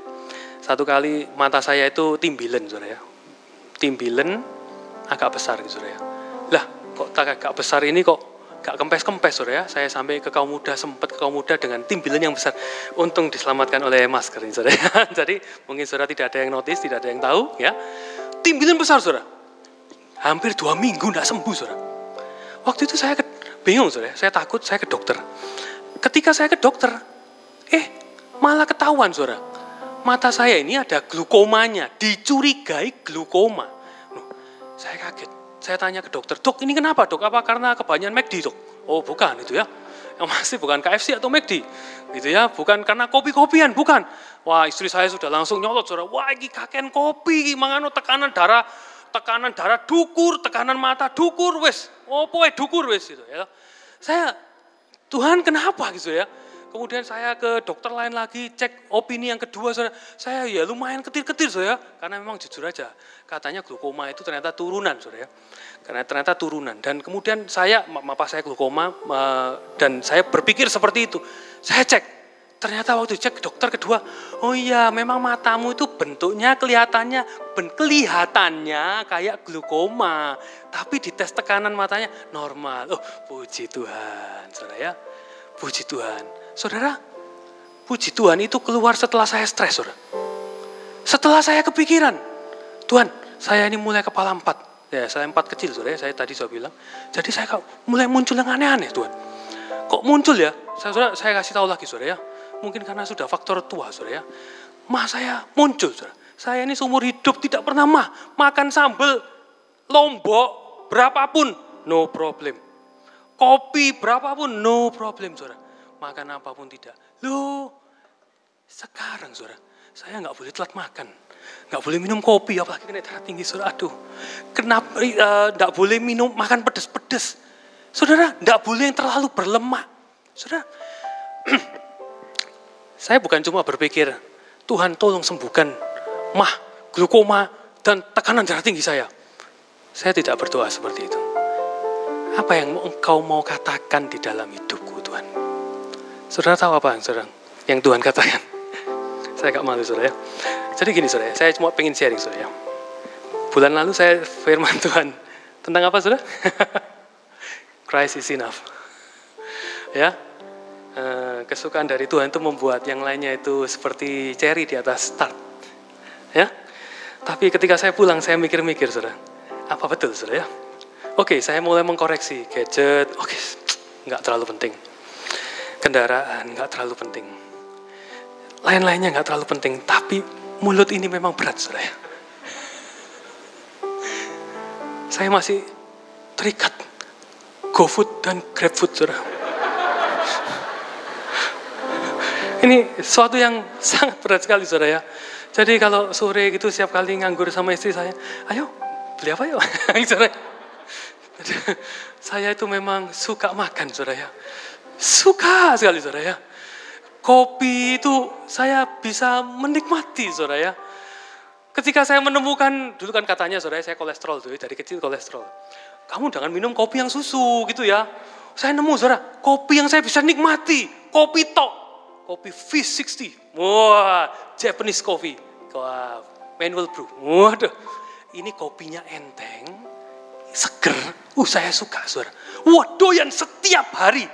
Satu kali mata saya itu timbilen saudara ya. Timbilen agak besar gitu ya. Lah kok tak agak besar ini kok gak kempes-kempes saudara ya. Saya sampai ke kaum muda, sempat ke kaum muda dengan timbilen yang besar. Untung diselamatkan oleh masker ini saudara ya. Jadi mungkin saudara tidak ada yang notice, tidak ada yang tahu ya. Timbilen besar saudara hampir dua minggu tidak sembuh, saudara. Waktu itu saya ke, bingung, saudara. Saya takut, saya ke dokter. Ketika saya ke dokter, eh malah ketahuan, saudara. Mata saya ini ada glukomanya, dicurigai glukoma. Saya kaget. Saya tanya ke dokter, dok ini kenapa dok? Apa karena kebanyakan McD dok? Oh bukan itu ya. Yang masih bukan KFC atau McD. Gitu ya, bukan karena kopi-kopian, bukan. Wah istri saya sudah langsung nyolot, saudara. Wah ini kakek kopi, mangano tekanan darah tekanan darah dukur, tekanan mata dukur, wes, opo eh dukur wes gitu ya. Saya Tuhan kenapa gitu ya? Kemudian saya ke dokter lain lagi, cek opini yang kedua, saya, saya ya lumayan ketir-ketir, ya, karena memang jujur aja, katanya glukoma itu ternyata turunan, ya, karena ternyata turunan. Dan kemudian saya, apa saya glukoma, dan saya berpikir seperti itu, saya cek, Ternyata waktu cek dokter kedua, oh iya memang matamu itu bentuknya kelihatannya ben, kelihatannya kayak glukoma, tapi di tes tekanan matanya normal. Oh, puji Tuhan, Saudara ya. Puji Tuhan. Saudara, puji Tuhan itu keluar setelah saya stres, Saudara. Setelah saya kepikiran, Tuhan, saya ini mulai kepala empat. Ya, saya empat kecil, Saudara, saya tadi sudah bilang. Jadi saya mulai muncul yang aneh-aneh, Tuhan. Kok muncul ya? Saya, saudara, saya kasih tahu lagi, Saudara ya Mungkin karena sudah faktor tua, saudara ya. Mah saya muncul, saudara. Saya ini seumur hidup tidak pernah mah makan sambal lombok berapapun, no problem. Kopi berapapun, no problem, saudara. Makan apa pun tidak. Loh, sekarang saudara, saya nggak boleh telat makan. Nggak boleh minum kopi, apalagi kena darah tinggi, saudara. Aduh, kenapa uh, nggak boleh minum, makan pedes-pedes. Saudara, nggak boleh yang terlalu berlemak. Saudara, Saya bukan cuma berpikir, Tuhan tolong sembuhkan mah, glukoma, dan tekanan darah tinggi saya. Saya tidak berdoa seperti itu. Apa yang engkau mau katakan di dalam hidupku Tuhan? Saudara tahu apa yang, saudara, yang Tuhan katakan? saya gak malu saudara ya. Jadi gini saudara, saya cuma pengen sharing saudara ya. Bulan lalu saya firman Tuhan tentang apa saudara? Christ is enough. Ya, Eh, kesukaan dari Tuhan itu membuat yang lainnya itu seperti cherry di atas start. Ya. Tapi ketika saya pulang saya mikir-mikir Saudara. Apa betul Saudara ya? Oke, saya mulai mengkoreksi gadget. Oke, nggak terlalu penting. Kendaraan nggak terlalu penting. Lain-lainnya nggak terlalu penting, tapi mulut ini memang berat Saudara ya. Saya masih terikat GoFood dan GrabFood Saudara Ini suatu yang sangat berat sekali saudara ya. Jadi kalau sore gitu setiap kali nganggur sama istri saya, ayo beli apa yuk? saya itu memang suka makan saudara ya. Suka sekali saudara ya. Kopi itu saya bisa menikmati saudara ya. Ketika saya menemukan, dulu kan katanya saudara saya kolesterol tuh, dari kecil kolesterol. Kamu jangan minum kopi yang susu gitu ya. Saya nemu saudara, kopi yang saya bisa nikmati, kopi tok kopi V60. Wah, Japanese coffee. Wah, manual brew. Waduh, ini kopinya enteng, seger, uh saya suka saudara. Wah doyan setiap hari,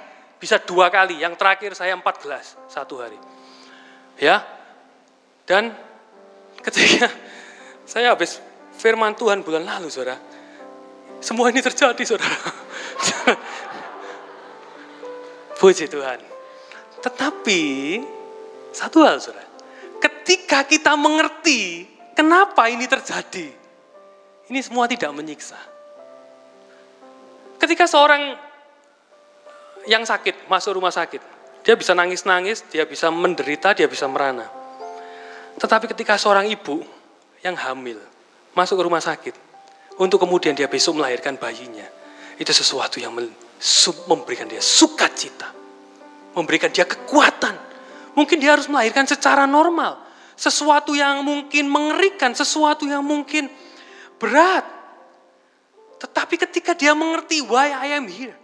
bisa dua kali, yang terakhir saya empat gelas satu hari. Ya, dan ketika saya habis firman Tuhan bulan lalu saudara, semua ini terjadi saudara. Puji Tuhan. Tetapi satu hal saudara, ketika kita mengerti kenapa ini terjadi, ini semua tidak menyiksa. Ketika seorang yang sakit masuk rumah sakit, dia bisa nangis-nangis, dia bisa menderita, dia bisa merana. Tetapi ketika seorang ibu yang hamil masuk ke rumah sakit, untuk kemudian dia besok melahirkan bayinya, itu sesuatu yang memberikan dia sukacita, memberikan dia kekuatan. Mungkin dia harus melahirkan secara normal, sesuatu yang mungkin mengerikan, sesuatu yang mungkin berat. Tetapi ketika dia mengerti why I am here,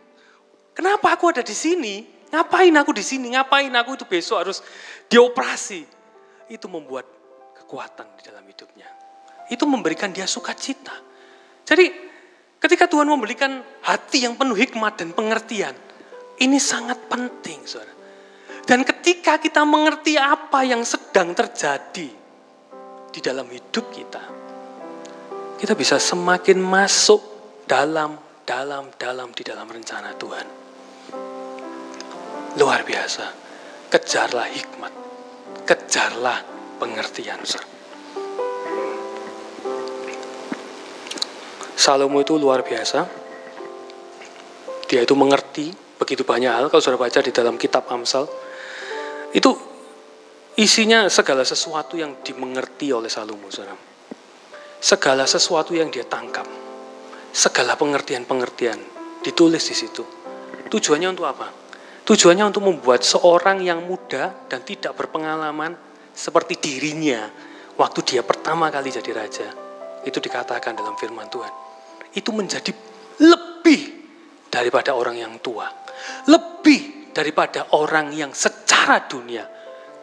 kenapa aku ada di sini, ngapain aku di sini, ngapain aku itu besok harus dioperasi, itu membuat kekuatan di dalam hidupnya. Itu memberikan dia sukacita. Jadi ketika Tuhan memberikan hati yang penuh hikmat dan pengertian, ini sangat penting, saudara. Dan ketika kita mengerti apa yang sedang terjadi di dalam hidup kita, kita bisa semakin masuk dalam, dalam, dalam di dalam rencana Tuhan. Luar biasa. Kejarlah hikmat. Kejarlah pengertian. Salomo itu luar biasa. Dia itu mengerti begitu banyak hal. Kalau sudah baca di dalam kitab Amsal, itu isinya segala sesuatu yang dimengerti oleh Salomo, saudara. Segala sesuatu yang dia tangkap, segala pengertian-pengertian ditulis di situ. Tujuannya untuk apa? Tujuannya untuk membuat seorang yang muda dan tidak berpengalaman seperti dirinya waktu dia pertama kali jadi raja. Itu dikatakan dalam firman Tuhan. Itu menjadi lebih daripada orang yang tua. Lebih daripada orang yang secara dunia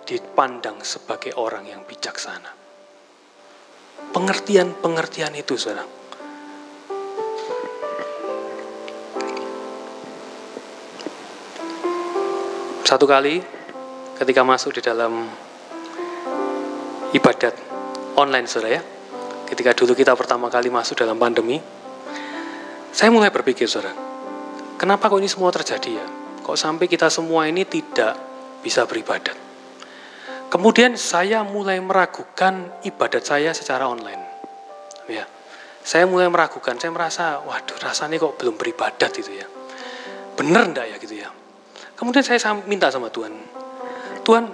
dipandang sebagai orang yang bijaksana. Pengertian-pengertian itu, saudara. Satu kali ketika masuk di dalam ibadat online, saudara ya. Ketika dulu kita pertama kali masuk dalam pandemi, saya mulai berpikir, saudara, kenapa kok ini semua terjadi ya? Kok sampai kita semua ini tidak bisa beribadat. Kemudian saya mulai meragukan ibadat saya secara online. Ya, saya mulai meragukan, saya merasa, waduh rasanya kok belum beribadat itu ya. Bener enggak ya gitu ya. Kemudian saya minta sama Tuhan, Tuhan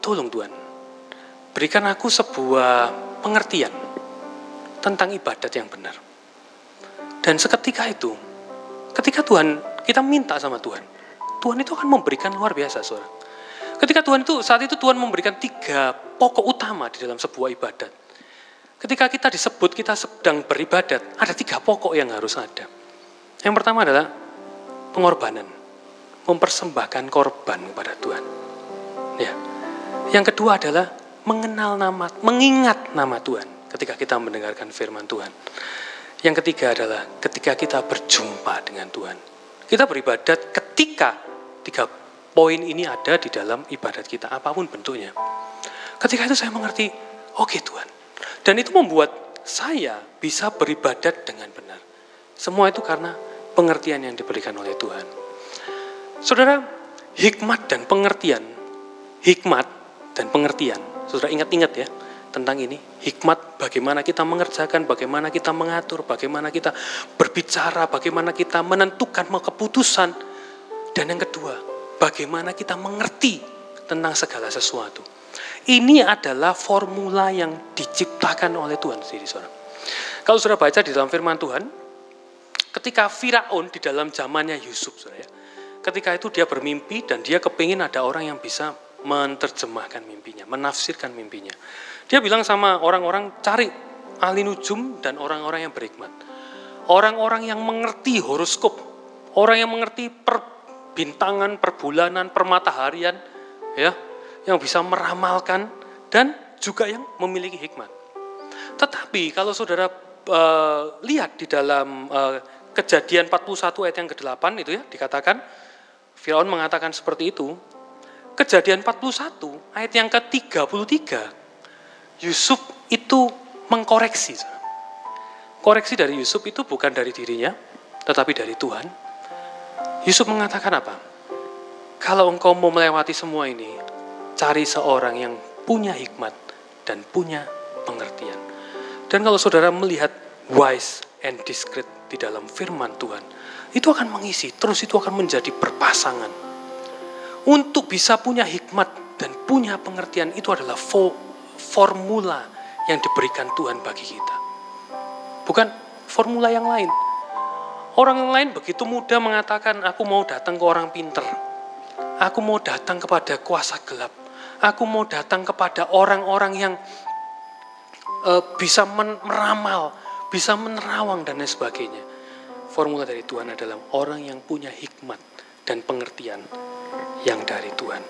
tolong Tuhan, berikan aku sebuah pengertian tentang ibadat yang benar. Dan seketika itu, ketika Tuhan, kita minta sama Tuhan, Tuhan itu akan memberikan luar biasa, saudara. Ketika Tuhan itu saat itu Tuhan memberikan tiga pokok utama di dalam sebuah ibadat. Ketika kita disebut kita sedang beribadat, ada tiga pokok yang harus ada. Yang pertama adalah pengorbanan, mempersembahkan korban kepada Tuhan. Ya. Yang kedua adalah mengenal nama, mengingat nama Tuhan ketika kita mendengarkan firman Tuhan. Yang ketiga adalah ketika kita berjumpa dengan Tuhan. Kita beribadat ketika tiga poin ini ada di dalam ibadat kita, apa pun bentuknya. Ketika itu saya mengerti, oke okay, Tuhan. Dan itu membuat saya bisa beribadat dengan benar. Semua itu karena pengertian yang diberikan oleh Tuhan. Saudara, hikmat dan pengertian, hikmat dan pengertian, saudara ingat-ingat ya, tentang ini. Hikmat bagaimana kita mengerjakan, bagaimana kita mengatur, bagaimana kita berbicara, bagaimana kita menentukan keputusan. Dan yang kedua, bagaimana kita mengerti tentang segala sesuatu. Ini adalah formula yang diciptakan oleh Tuhan sendiri, saudara. Kalau sudah baca di dalam firman Tuhan, ketika Firaun di dalam zamannya Yusuf, saudara, ya, ketika itu dia bermimpi dan dia kepingin ada orang yang bisa menerjemahkan mimpinya, menafsirkan mimpinya. Dia bilang sama orang-orang, cari ahli nujum dan orang-orang yang berhikmat. Orang-orang yang mengerti horoskop, orang yang mengerti per bintangan, perbulanan, permataharian, ya, yang bisa meramalkan dan juga yang memiliki hikmat. Tetapi kalau saudara uh, lihat di dalam uh, kejadian 41 ayat yang ke-8 itu ya dikatakan Firaun mengatakan seperti itu. Kejadian 41 ayat yang ke-33 Yusuf itu mengkoreksi. Koreksi dari Yusuf itu bukan dari dirinya, tetapi dari Tuhan. Yusuf mengatakan apa? Kalau engkau mau melewati semua ini, cari seorang yang punya hikmat dan punya pengertian. Dan kalau saudara melihat wise and discreet di dalam firman Tuhan, itu akan mengisi, terus itu akan menjadi berpasangan. Untuk bisa punya hikmat dan punya pengertian itu adalah formula yang diberikan Tuhan bagi kita. Bukan formula yang lain. Orang yang lain begitu mudah mengatakan, aku mau datang ke orang pinter. Aku mau datang kepada kuasa gelap. Aku mau datang kepada orang-orang yang uh, bisa meramal, bisa menerawang dan lain sebagainya. Formula dari Tuhan adalah orang yang punya hikmat dan pengertian yang dari Tuhan.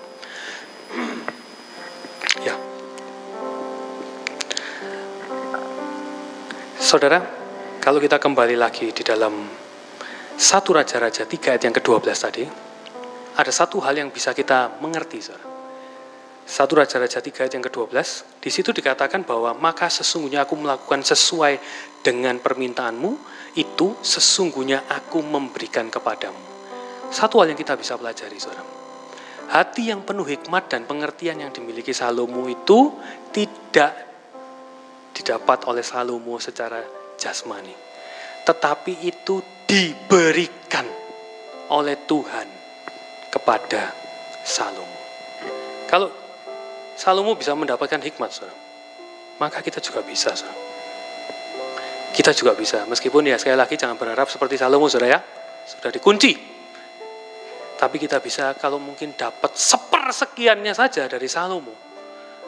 ya. Saudara, kalau kita kembali lagi di dalam satu Raja-Raja 3 ayat yang ke-12 tadi, ada satu hal yang bisa kita mengerti, saudara. Satu Raja-Raja 3 ayat yang ke-12, di situ dikatakan bahwa maka sesungguhnya aku melakukan sesuai dengan permintaanmu, itu sesungguhnya aku memberikan kepadamu. Satu hal yang kita bisa pelajari, saudara. Hati yang penuh hikmat dan pengertian yang dimiliki Salomo itu tidak didapat oleh Salomo secara jasmani. Tetapi itu diberikan oleh Tuhan kepada Salomo. Kalau Salomo bisa mendapatkan hikmat, saudara, maka kita juga bisa. Saudara. Kita juga bisa, meskipun ya sekali lagi jangan berharap seperti Salomo, saudara ya, sudah dikunci. Tapi kita bisa kalau mungkin dapat sepersekiannya saja dari Salomo,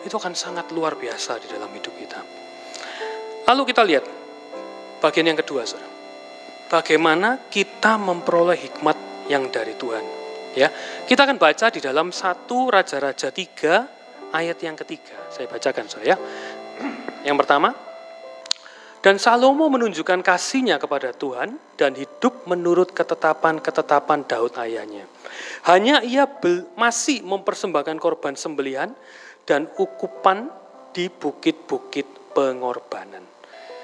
itu akan sangat luar biasa di dalam hidup kita. Lalu kita lihat Bagian yang kedua, saudara. Bagaimana kita memperoleh hikmat yang dari Tuhan. Ya, kita akan baca di dalam satu Raja-Raja 3 ayat yang ketiga. Saya bacakan, saudara ya. Yang pertama, dan Salomo menunjukkan kasihnya kepada Tuhan dan hidup menurut ketetapan-ketetapan Daud ayahnya. Hanya ia masih mempersembahkan korban sembelihan dan ukupan di bukit-bukit pengorbanan.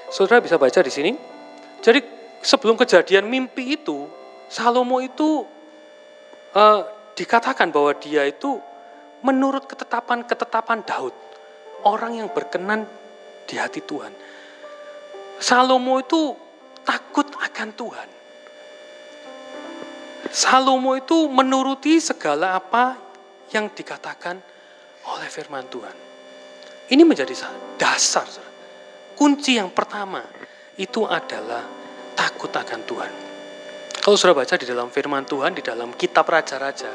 Saudara bisa baca di sini. Jadi sebelum kejadian mimpi itu, Salomo itu uh, dikatakan bahwa dia itu menurut ketetapan-ketetapan Daud, orang yang berkenan di hati Tuhan. Salomo itu takut akan Tuhan. Salomo itu menuruti segala apa yang dikatakan oleh firman Tuhan. Ini menjadi dasar. Kunci yang pertama itu adalah takut akan Tuhan. Kalau sudah baca di dalam firman Tuhan, di dalam kitab Raja-Raja,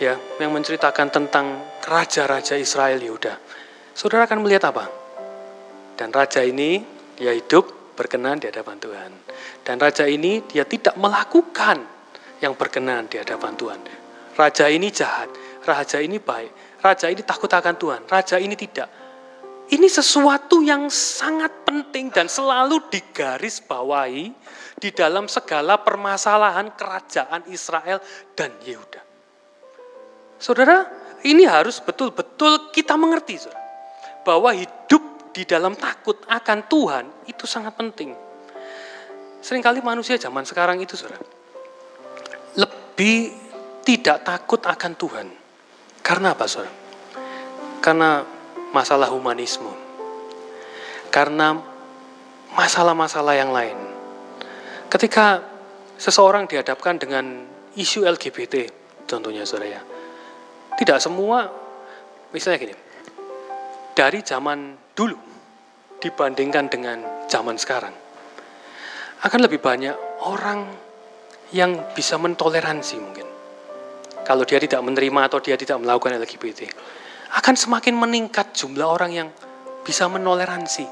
ya, yang menceritakan tentang Raja-Raja Israel Yehuda, saudara akan melihat apa? Dan Raja ini, dia hidup berkenan di hadapan Tuhan. Dan Raja ini, dia tidak melakukan yang berkenan di hadapan Tuhan. Raja ini jahat, Raja ini baik, Raja ini takut akan Tuhan, Raja ini tidak. Ini sesuatu yang sangat penting dan selalu digaris bawahi di dalam segala permasalahan kerajaan Israel dan Yehuda. Saudara, ini harus betul-betul kita mengerti, saudara, bahwa hidup di dalam takut akan Tuhan itu sangat penting. Seringkali manusia zaman sekarang itu, saudara, lebih tidak takut akan Tuhan. Karena apa, saudara? Karena masalah humanisme. Karena masalah-masalah yang lain. Ketika seseorang dihadapkan dengan isu LGBT, tentunya saudara ya, tidak semua, misalnya gini, dari zaman dulu dibandingkan dengan zaman sekarang, akan lebih banyak orang yang bisa mentoleransi mungkin. Kalau dia tidak menerima atau dia tidak melakukan LGBT akan semakin meningkat jumlah orang yang bisa menoleransi.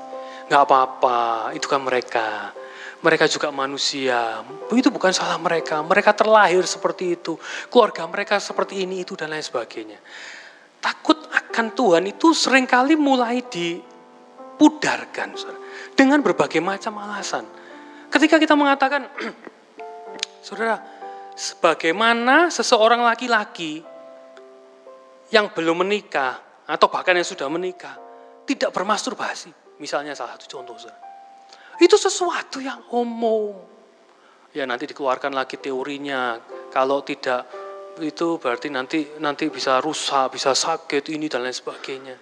Nggak apa-apa, itu kan mereka. Mereka juga manusia. Itu bukan salah mereka. Mereka terlahir seperti itu. Keluarga mereka seperti ini, itu, dan lain sebagainya. Takut akan Tuhan itu sering kali mulai dipudarkan. Dengan berbagai macam alasan. Ketika kita mengatakan, saudara, sebagaimana seseorang laki-laki yang belum menikah atau bahkan yang sudah menikah tidak bermasturbasi, misalnya salah satu contoh, saudara. Itu sesuatu yang umum. Ya nanti dikeluarkan lagi teorinya, kalau tidak itu berarti nanti nanti bisa rusak, bisa sakit ini dan lain sebagainya.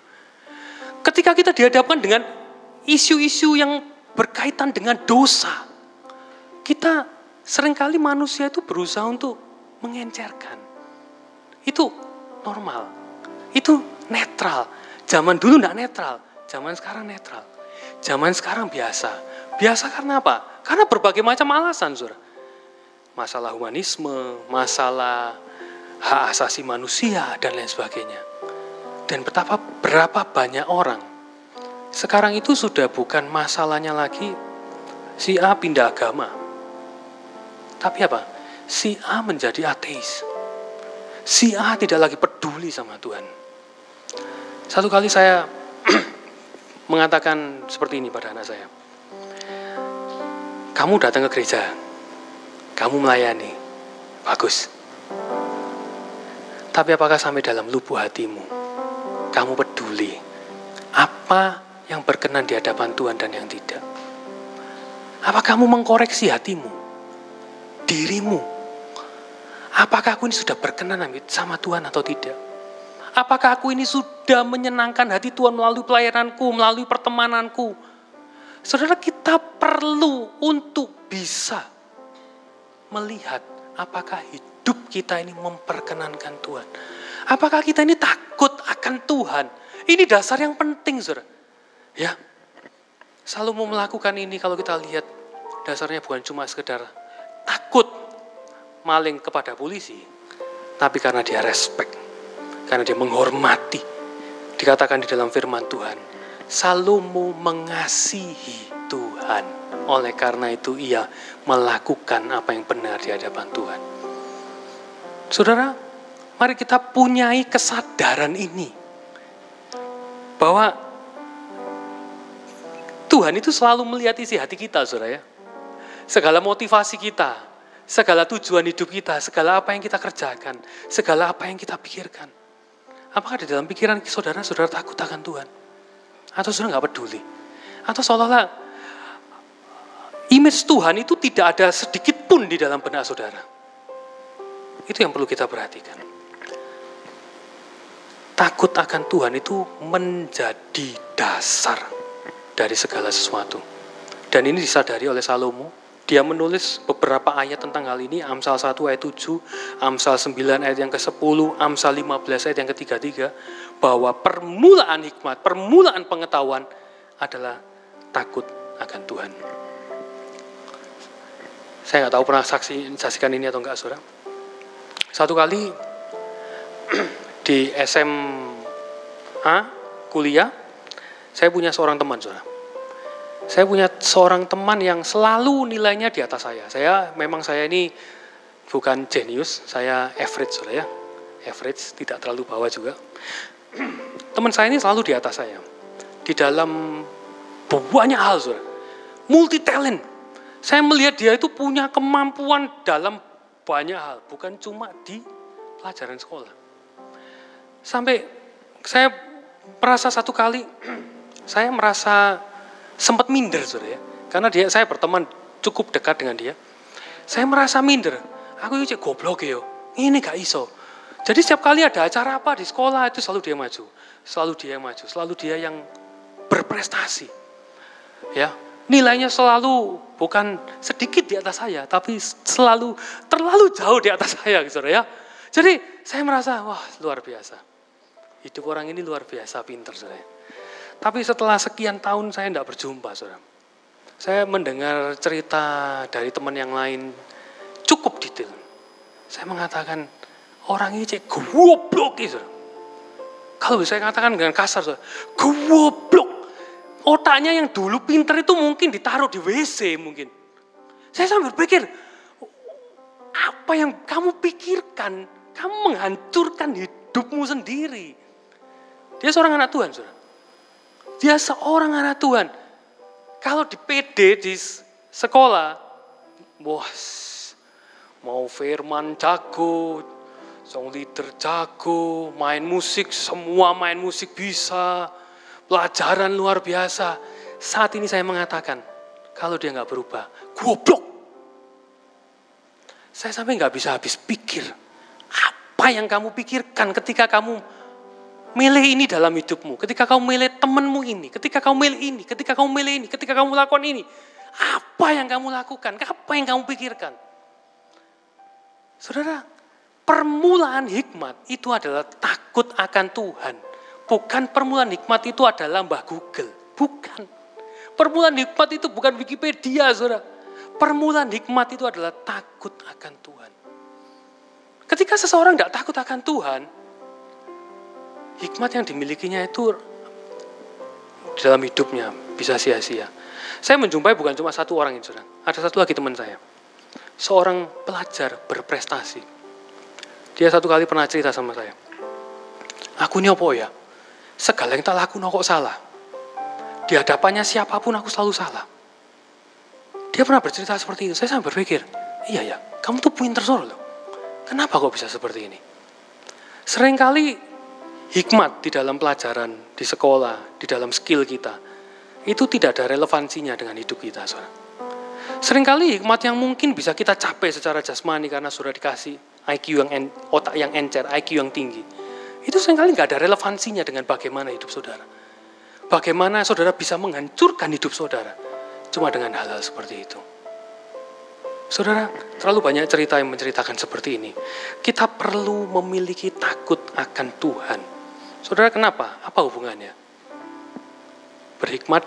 Ketika kita dihadapkan dengan isu-isu yang berkaitan dengan dosa, kita sering kali manusia itu berusaha untuk mengencerkan. Itu normal. Itu netral. Zaman dulu tidak netral, zaman sekarang netral. Zaman sekarang biasa. Biasa karena apa? Karena berbagai macam alasan, Saudara. Masalah humanisme, masalah hak asasi manusia dan lain sebagainya. Dan betapa berapa banyak orang sekarang itu sudah bukan masalahnya lagi si A pindah agama, tapi apa? Si A menjadi ateis. Si A tidak lagi peduli sama Tuhan. Satu kali saya mengatakan seperti ini pada anak saya. Kamu datang ke gereja, kamu melayani, bagus. Tapi apakah sampai dalam lubuk hatimu, kamu peduli apa yang berkenan di hadapan Tuhan dan yang tidak? Apa kamu mengkoreksi hatimu? dirimu. Apakah aku ini sudah berkenan sama Tuhan atau tidak? Apakah aku ini sudah menyenangkan hati Tuhan melalui pelayananku, melalui pertemananku? Saudara kita perlu untuk bisa melihat apakah hidup kita ini memperkenankan Tuhan. Apakah kita ini takut akan Tuhan? Ini dasar yang penting, saudara. Ya, selalu mau melakukan ini kalau kita lihat dasarnya bukan cuma sekedar takut maling kepada polisi, tapi karena dia respect, karena dia menghormati. Dikatakan di dalam firman Tuhan, Salomo mengasihi Tuhan. Oleh karena itu ia melakukan apa yang benar di hadapan Tuhan. Saudara, mari kita punyai kesadaran ini. Bahwa Tuhan itu selalu melihat isi hati kita, saudara ya segala motivasi kita, segala tujuan hidup kita, segala apa yang kita kerjakan, segala apa yang kita pikirkan. Apakah di dalam pikiran saudara, saudara takut akan Tuhan? Atau saudara nggak peduli? Atau seolah-olah image Tuhan itu tidak ada sedikit pun di dalam benak saudara. Itu yang perlu kita perhatikan. Takut akan Tuhan itu menjadi dasar dari segala sesuatu. Dan ini disadari oleh Salomo dia menulis beberapa ayat tentang hal ini, Amsal 1 ayat 7, Amsal 9 ayat yang ke-10, Amsal 15 ayat yang ke-33, bahwa permulaan hikmat, permulaan pengetahuan adalah takut akan Tuhan. Saya nggak tahu pernah saksi, saksikan ini atau enggak, saudara. Satu kali di SMA kuliah, saya punya seorang teman, saudara saya punya seorang teman yang selalu nilainya di atas saya. Saya memang saya ini bukan jenius, saya average sudah ya. Average, tidak terlalu bawah juga. Teman saya ini selalu di atas saya. Di dalam banyak hal, sudah. Multi talent. Saya melihat dia itu punya kemampuan dalam banyak hal, bukan cuma di pelajaran sekolah. Sampai saya merasa satu kali, saya merasa sempat minder saudara ya. Karena dia saya berteman cukup dekat dengan dia. Saya merasa minder. Aku itu goblok ya. Ini gak iso. Jadi setiap kali ada acara apa di sekolah itu selalu dia maju. Selalu dia yang maju, selalu dia yang berprestasi. Ya, nilainya selalu bukan sedikit di atas saya, tapi selalu terlalu jauh di atas saya, gitu ya. Jadi saya merasa wah luar biasa. Hidup orang ini luar biasa pinter, saudara. Tapi setelah sekian tahun saya tidak berjumpa, saudara. Saya mendengar cerita dari teman yang lain cukup detail. Saya mengatakan, orang ini cek goblok, saudara. Kalau saya katakan dengan kasar, saudara, goblok. Otaknya yang dulu pinter itu mungkin ditaruh di WC mungkin. Saya sambil berpikir, apa yang kamu pikirkan, kamu menghancurkan hidupmu sendiri. Dia seorang anak Tuhan, saudara. Dia seorang anak Tuhan. Kalau di PD, di sekolah, bos, mau firman jago, song leader jago, main musik, semua main musik bisa, pelajaran luar biasa. Saat ini saya mengatakan, kalau dia nggak berubah, goblok. Saya sampai nggak bisa habis pikir, apa yang kamu pikirkan ketika kamu milih ini dalam hidupmu, ketika kamu milih temanmu ini, ketika kamu milih ini, ketika kamu milih ini, ketika kamu melakukan ini, apa yang kamu lakukan? Apa yang kamu pikirkan? Saudara, permulaan hikmat itu adalah takut akan Tuhan. Bukan permulaan hikmat itu adalah Mbah Google. Bukan. Permulaan hikmat itu bukan Wikipedia, saudara. Permulaan hikmat itu adalah takut akan Tuhan. Ketika seseorang tidak takut akan Tuhan, hikmat yang dimilikinya itu dalam hidupnya bisa sia-sia. Saya menjumpai bukan cuma satu orang saudara. Ada satu lagi teman saya. Seorang pelajar berprestasi. Dia satu kali pernah cerita sama saya. Aku ini apa ya? Segala yang tak laku kok salah. Di hadapannya siapa pun aku selalu salah. Dia pernah bercerita seperti itu. Saya sampai berpikir, iya ya, kamu tuh pinter soal loh. Kenapa kok bisa seperti ini? Seringkali hikmat di dalam pelajaran, di sekolah, di dalam skill kita, itu tidak ada relevansinya dengan hidup kita, saudara. Seringkali hikmat yang mungkin bisa kita capai secara jasmani karena sudah dikasih IQ yang en, otak yang encer, IQ yang tinggi. Itu sering kali nggak ada relevansinya dengan bagaimana hidup saudara. Bagaimana saudara bisa menghancurkan hidup saudara cuma dengan hal-hal seperti itu. Saudara, terlalu banyak cerita yang menceritakan seperti ini. Kita perlu memiliki takut akan Tuhan. Saudara, kenapa? Apa hubungannya? Berhikmat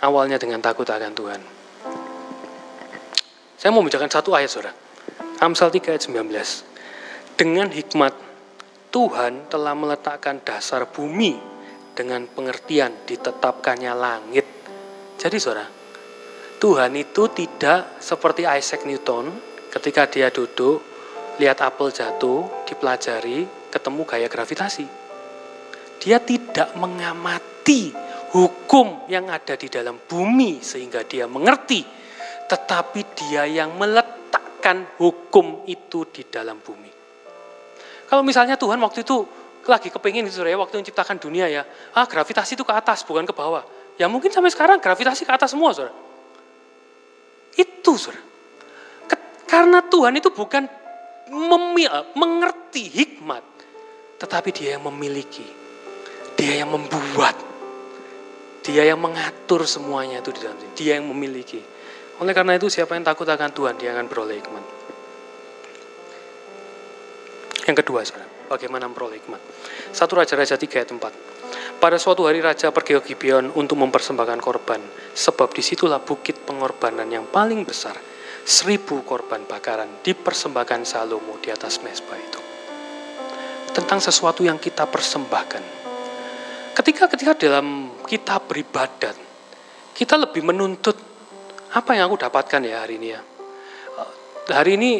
awalnya dengan takut akan Tuhan. Saya mau membacakan satu ayat saudara. Amsal 3 ayat 19. Dengan hikmat Tuhan telah meletakkan dasar bumi dengan pengertian ditetapkannya langit. Jadi saudara, Tuhan itu tidak seperti Isaac Newton ketika dia duduk, lihat apel jatuh, dipelajari, ketemu gaya gravitasi. Dia tidak mengamati hukum yang ada di dalam bumi sehingga dia mengerti, tetapi dia yang meletakkan hukum itu di dalam bumi. Kalau misalnya Tuhan waktu itu lagi kepingin itu ya, waktu menciptakan dunia ya, ah gravitasi itu ke atas bukan ke bawah. Ya mungkin sampai sekarang gravitasi ke atas semua saudara. Itu saudara. Karena Tuhan itu bukan memil, mengerti hikmat, tetapi dia yang memiliki, dia yang membuat, dia yang mengatur semuanya itu di dalam diri. Dia yang memiliki. Oleh karena itu siapa yang takut akan Tuhan, dia akan beroleh hikmat. Yang kedua, saudara, bagaimana memperoleh hikmat? Satu Raja-Raja 3 ayat 4. Pada suatu hari Raja pergi ke Gibeon untuk mempersembahkan korban, sebab di situlah bukit pengorbanan yang paling besar. Seribu korban bakaran dipersembahkan Salomo di atas mesbah itu. Tentang sesuatu yang kita persembahkan, Ketika ketika dalam kita beribadat, kita lebih menuntut apa yang aku dapatkan ya hari ini ya. Hari ini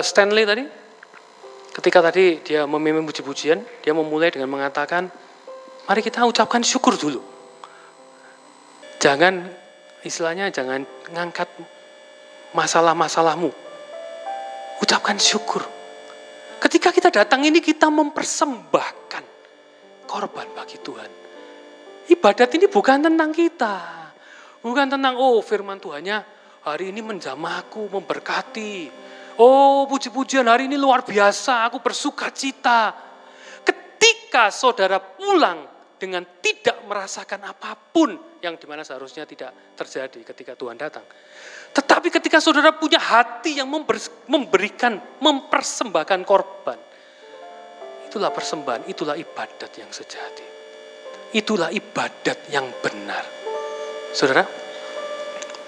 Stanley tadi, ketika tadi dia memimpin puji-pujian, dia memulai dengan mengatakan, mari kita ucapkan syukur dulu. Jangan, istilahnya jangan ngangkat masalah-masalahmu. Ucapkan syukur. Ketika kita datang ini kita mempersembahkan korban bagi Tuhan. Ibadat ini bukan tentang kita. Bukan tentang, oh firman Tuhannya hari ini menjamahku, memberkati. Oh puji-pujian hari ini luar biasa, aku bersuka cita. Ketika saudara pulang dengan tidak merasakan apa pun yang di mana seharusnya tidak terjadi ketika Tuhan datang. Tetapi ketika saudara punya hati yang memberikan, mempersembahkan korban, Itulah persembahan, itulah ibadat yang sejati. Itulah ibadat yang benar. Saudara,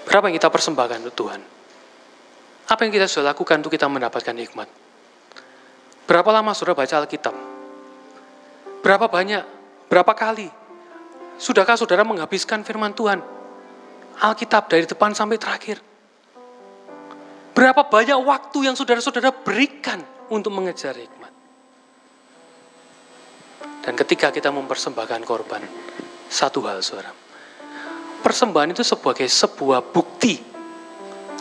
berapa yang kita persembahkan untuk Tuhan? Apa yang kita sudah lakukan untuk kita mendapatkan hikmat? Berapa lama saudara baca Alkitab? Berapa banyak? Berapa kali? Sudahkah saudara menghabiskan firman Tuhan? Alkitab dari depan sampai terakhir. Berapa banyak waktu yang saudara-saudara berikan untuk mengejar hikmat? Dan ketika kita mempersembahkan korban, satu hal saudara, persembahan itu sebagai sebuah bukti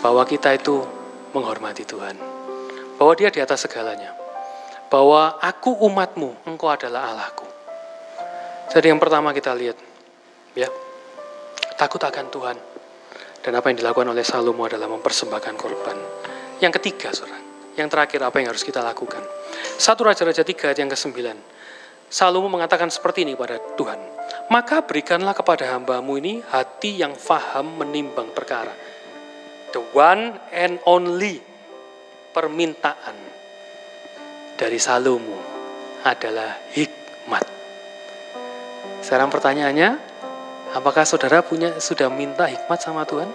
bahwa kita itu menghormati Tuhan. Bahwa dia di atas segalanya. Bahwa aku umatmu, engkau adalah Allahku. Jadi yang pertama kita lihat, ya, takut akan Tuhan. Dan apa yang dilakukan oleh Salomo adalah mempersembahkan korban. Yang ketiga, saudara, yang terakhir apa yang harus kita lakukan? Satu Raja-Raja tiga yang ke-9. Salomo mengatakan seperti ini kepada Tuhan. Maka berikanlah kepada hambamu ini hati yang faham menimbang perkara. The one and only permintaan dari Salomo adalah hikmat. Sekarang pertanyaannya, apakah saudara punya sudah minta hikmat sama Tuhan?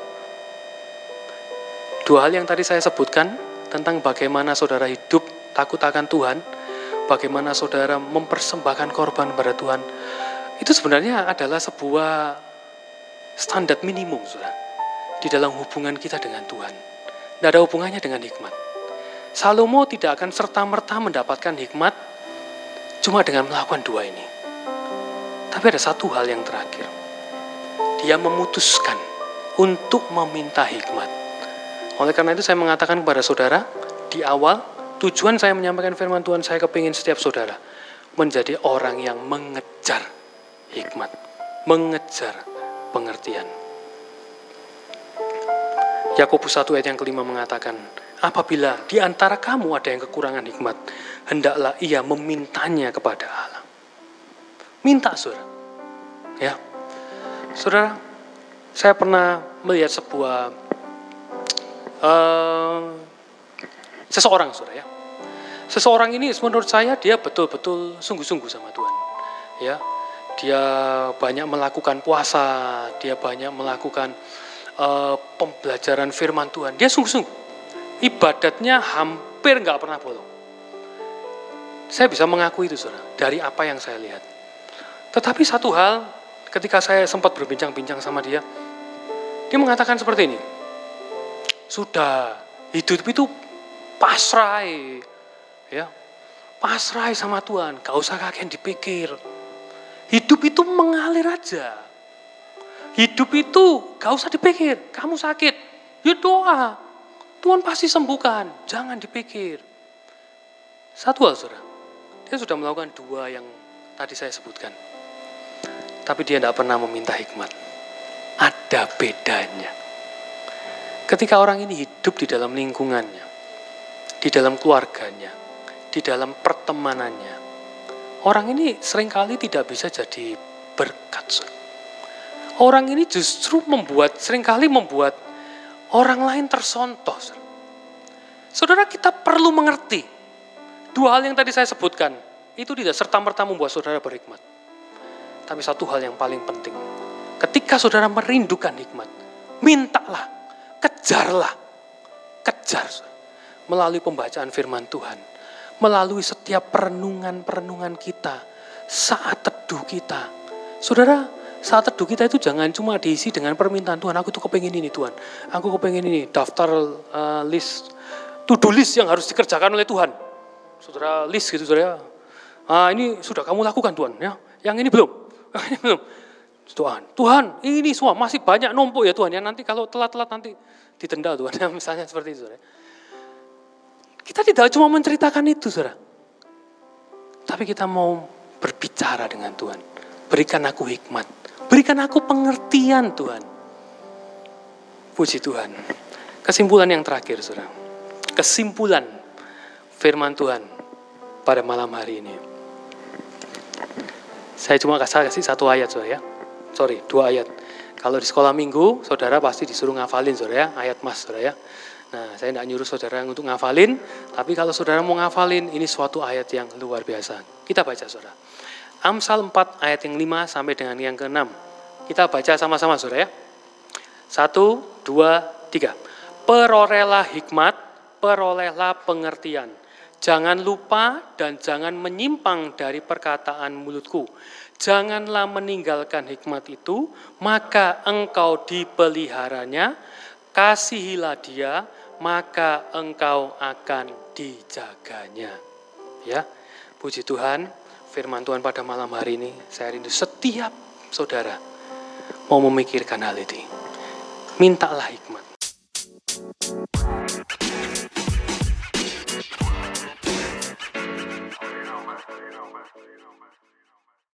Dua hal yang tadi saya sebutkan tentang bagaimana saudara hidup takut akan Tuhan, bagaimana saudara mempersembahkan korban pada Tuhan, itu sebenarnya adalah sebuah standar minimum, saudara, di dalam hubungan kita dengan Tuhan. Tidak ada hubungannya dengan hikmat. Salomo tidak akan serta-merta mendapatkan hikmat cuma dengan melakukan dua ini. Tapi ada satu hal yang terakhir. Dia memutuskan untuk meminta hikmat. Oleh karena itu saya mengatakan kepada saudara, di awal Tujuan saya menyampaikan firman Tuhan, saya kepingin setiap saudara menjadi orang yang mengejar hikmat, mengejar pengertian. Yakobus 1 ayat yang kelima mengatakan, apabila di antara kamu ada yang kekurangan hikmat, hendaklah ia memintanya kepada Allah. Minta, saudara. Ya, saudara, saya pernah melihat sebuah uh, seseorang, saudara ya. Seseorang ini menurut saya dia betul-betul sungguh-sungguh sama Tuhan. Ya, dia banyak melakukan puasa, dia banyak melakukan uh, pembelajaran firman Tuhan. Dia sungguh-sungguh. Ibadatnya hampir nggak pernah bolong. Saya bisa mengakui itu, saudara, dari apa yang saya lihat. Tetapi satu hal, ketika saya sempat berbincang-bincang sama dia, dia mengatakan seperti ini. Sudah, hidup itu pasrai. Ya. Pasrai sama Tuhan. Gak usah kakek dipikir. Hidup itu mengalir aja. Hidup itu gak usah dipikir. Kamu sakit? Ya doa. Tuhan pasti sembuhkan. Jangan dipikir. Satu hal saudara. Dia sudah melakukan dua yang tadi saya sebutkan. Tapi dia tidak pernah meminta hikmat. Ada bedanya. Ketika orang ini hidup di dalam lingkungannya di dalam keluarganya, di dalam pertemanannya. Orang ini sering kali tidak bisa jadi berkat. Orang ini justru membuat, sering kali membuat orang lain tersontoh. Saudara kita perlu mengerti, dua hal yang tadi saya sebutkan, itu tidak serta-merta membuat saudara berhikmat. Tapi satu hal yang paling penting, ketika saudara merindukan hikmat, mintalah, kejarlah, kejar. Saudara melalui pembacaan firman Tuhan, melalui setiap perenungan-perenungan kita, saat teduh kita. Saudara, saat teduh kita itu jangan cuma diisi dengan permintaan Tuhan, aku tuh kepengen ini Tuhan, aku kepengen ini, daftar uh, list, to-do list yang harus dikerjakan oleh Tuhan. Saudara, list gitu saudara. Ah, ini sudah kamu lakukan Tuhan, ya. Yang ini belum, yang ini belum. Tuhan, Tuhan ini semua masih banyak numpuk ya Tuhan, ya nanti kalau telat-telat nanti ditendal Tuhan, ya, misalnya seperti itu. Saudara. Kita tidak cuma menceritakan itu, saudara. Tapi kita mau berbicara dengan Tuhan. Berikan aku hikmat. Berikan aku pengertian Tuhan. Puji Tuhan. Kesimpulan yang terakhir, saudara. Kesimpulan firman Tuhan pada malam hari ini. Saya cuma kasih, satu ayat, saudara ya. Sorry, dua ayat. Kalau di sekolah minggu, saudara pasti disuruh ngafalin, saudara ya. Ayat mas, saudara ya. Nah, saya tidak nyuruh saudara untuk ngafalin, tapi kalau saudara mau ngafalin, ini suatu ayat yang luar biasa. Kita baca saudara. Amsal 4 ayat yang 5 sampai dengan yang ke-6. Kita baca sama-sama saudara ya. Satu, dua, tiga. Perolehlah hikmat, perolehlah pengertian. Jangan lupa dan jangan menyimpang dari perkataan mulutku. Janganlah meninggalkan hikmat itu, maka engkau dipeliharanya, kasihilah dia, maka engkau akan dijaganya. Ya, puji Tuhan, firman Tuhan pada malam hari ini, saya rindu setiap saudara mau memikirkan hal ini. Mintalah hikmat.